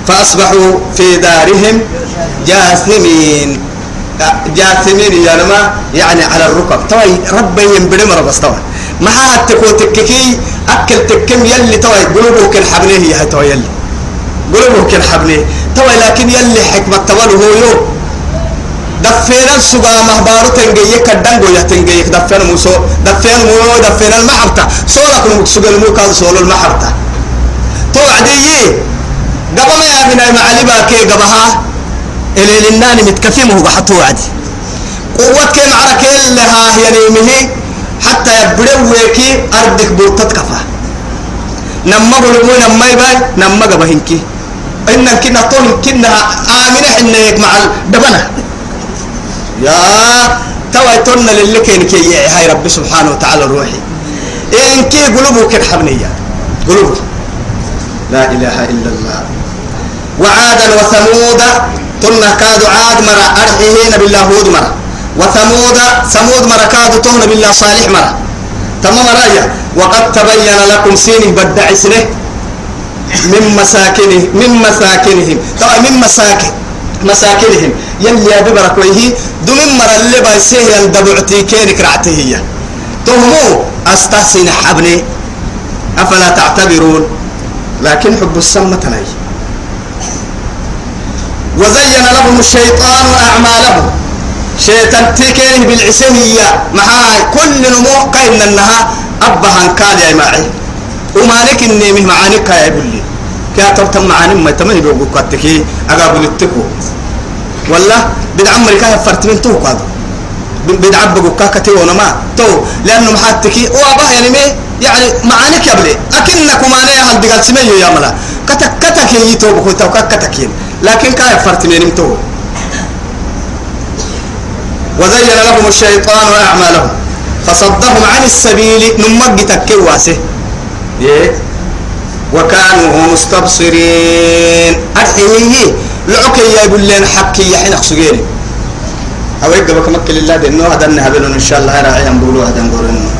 فأصبحوا في دارهم جاثمين. جاثمين يا لما يعني على الركب. توي ربي ينبري مرة بس توي ما هاتكو تككي أكل تكم يلي توي. قلوبه كل حبنيه يا توي يلي. قلوبه كل حبنيه. توي لكن يلي حكمة توي هو يوم. دفينا السجا مهبارو تنجي كدنجو يتنجي دفينا موسو دفينا مو دفينا المحبتة سولك سجا المو كان سول المحبتة تو عدي قبل ما يابنا معلي باكي قبها إلى لناني متكفيمه بحطو عدي. قوة كم عركة لها يعني مهي حتى يبدو ويكي أردك بورتت كفا. نما بلمو نما يباي نما قبهنكي إن كنا طول كنا آمنة حنيك مع الدبنة. يا توا تنا للي كان كي هاي رب سبحانه وتعالى روحي إن كي قلوبه كن حبنية لا إله إلا الله. وعادا وثمود. تنا كاد عاد مرة أرحيهين بالله هود مرة وثمود. ثمود مرة كاد تهن بالله صالح مرة تمام رأيا وقد تبين لكم سين بدع سنة. من مساكنه من مساكنهم. من مساكن. مساكنهم. يلي يا ببرك ويه دم مرة اللي بايسيه يلدبعتي كينك رعته هي. تهمو أستحسن حبني أفلا تعتبرون؟ لكن حب السمة تناي. وزين لهم الشيطان أعمالهم. شيطان تكيه بالعسهية معاي كل نمو قيمنا أنها أبها كان يا معي وما لك إني معانك يا بلي كاتب تم معاني ما تمني بيوقف كاتكي أقابل التكو والله بدعمر كان فرت من تو قاد بدعبقوا كاكتي ونما تو لأنه محاتكي وأباه يعني مي يعني معانك يا بلي. أكنكم أنا هل دقال سميو يا ملا. كتك كتك يتوب كتو كتك لكن كاي فرت من تو. وزين لهم الشيطان أعمالهم. فصدهم عن السبيل نمج تكواسه إيه؟ وكانوا هم مستبصرين. أرحيه لعك يا لنا حكي يحين أخسجيني أو يقبل كمكل الله دينه هذا نهبلون إن شاء الله راعي بقولوا هذا نقولون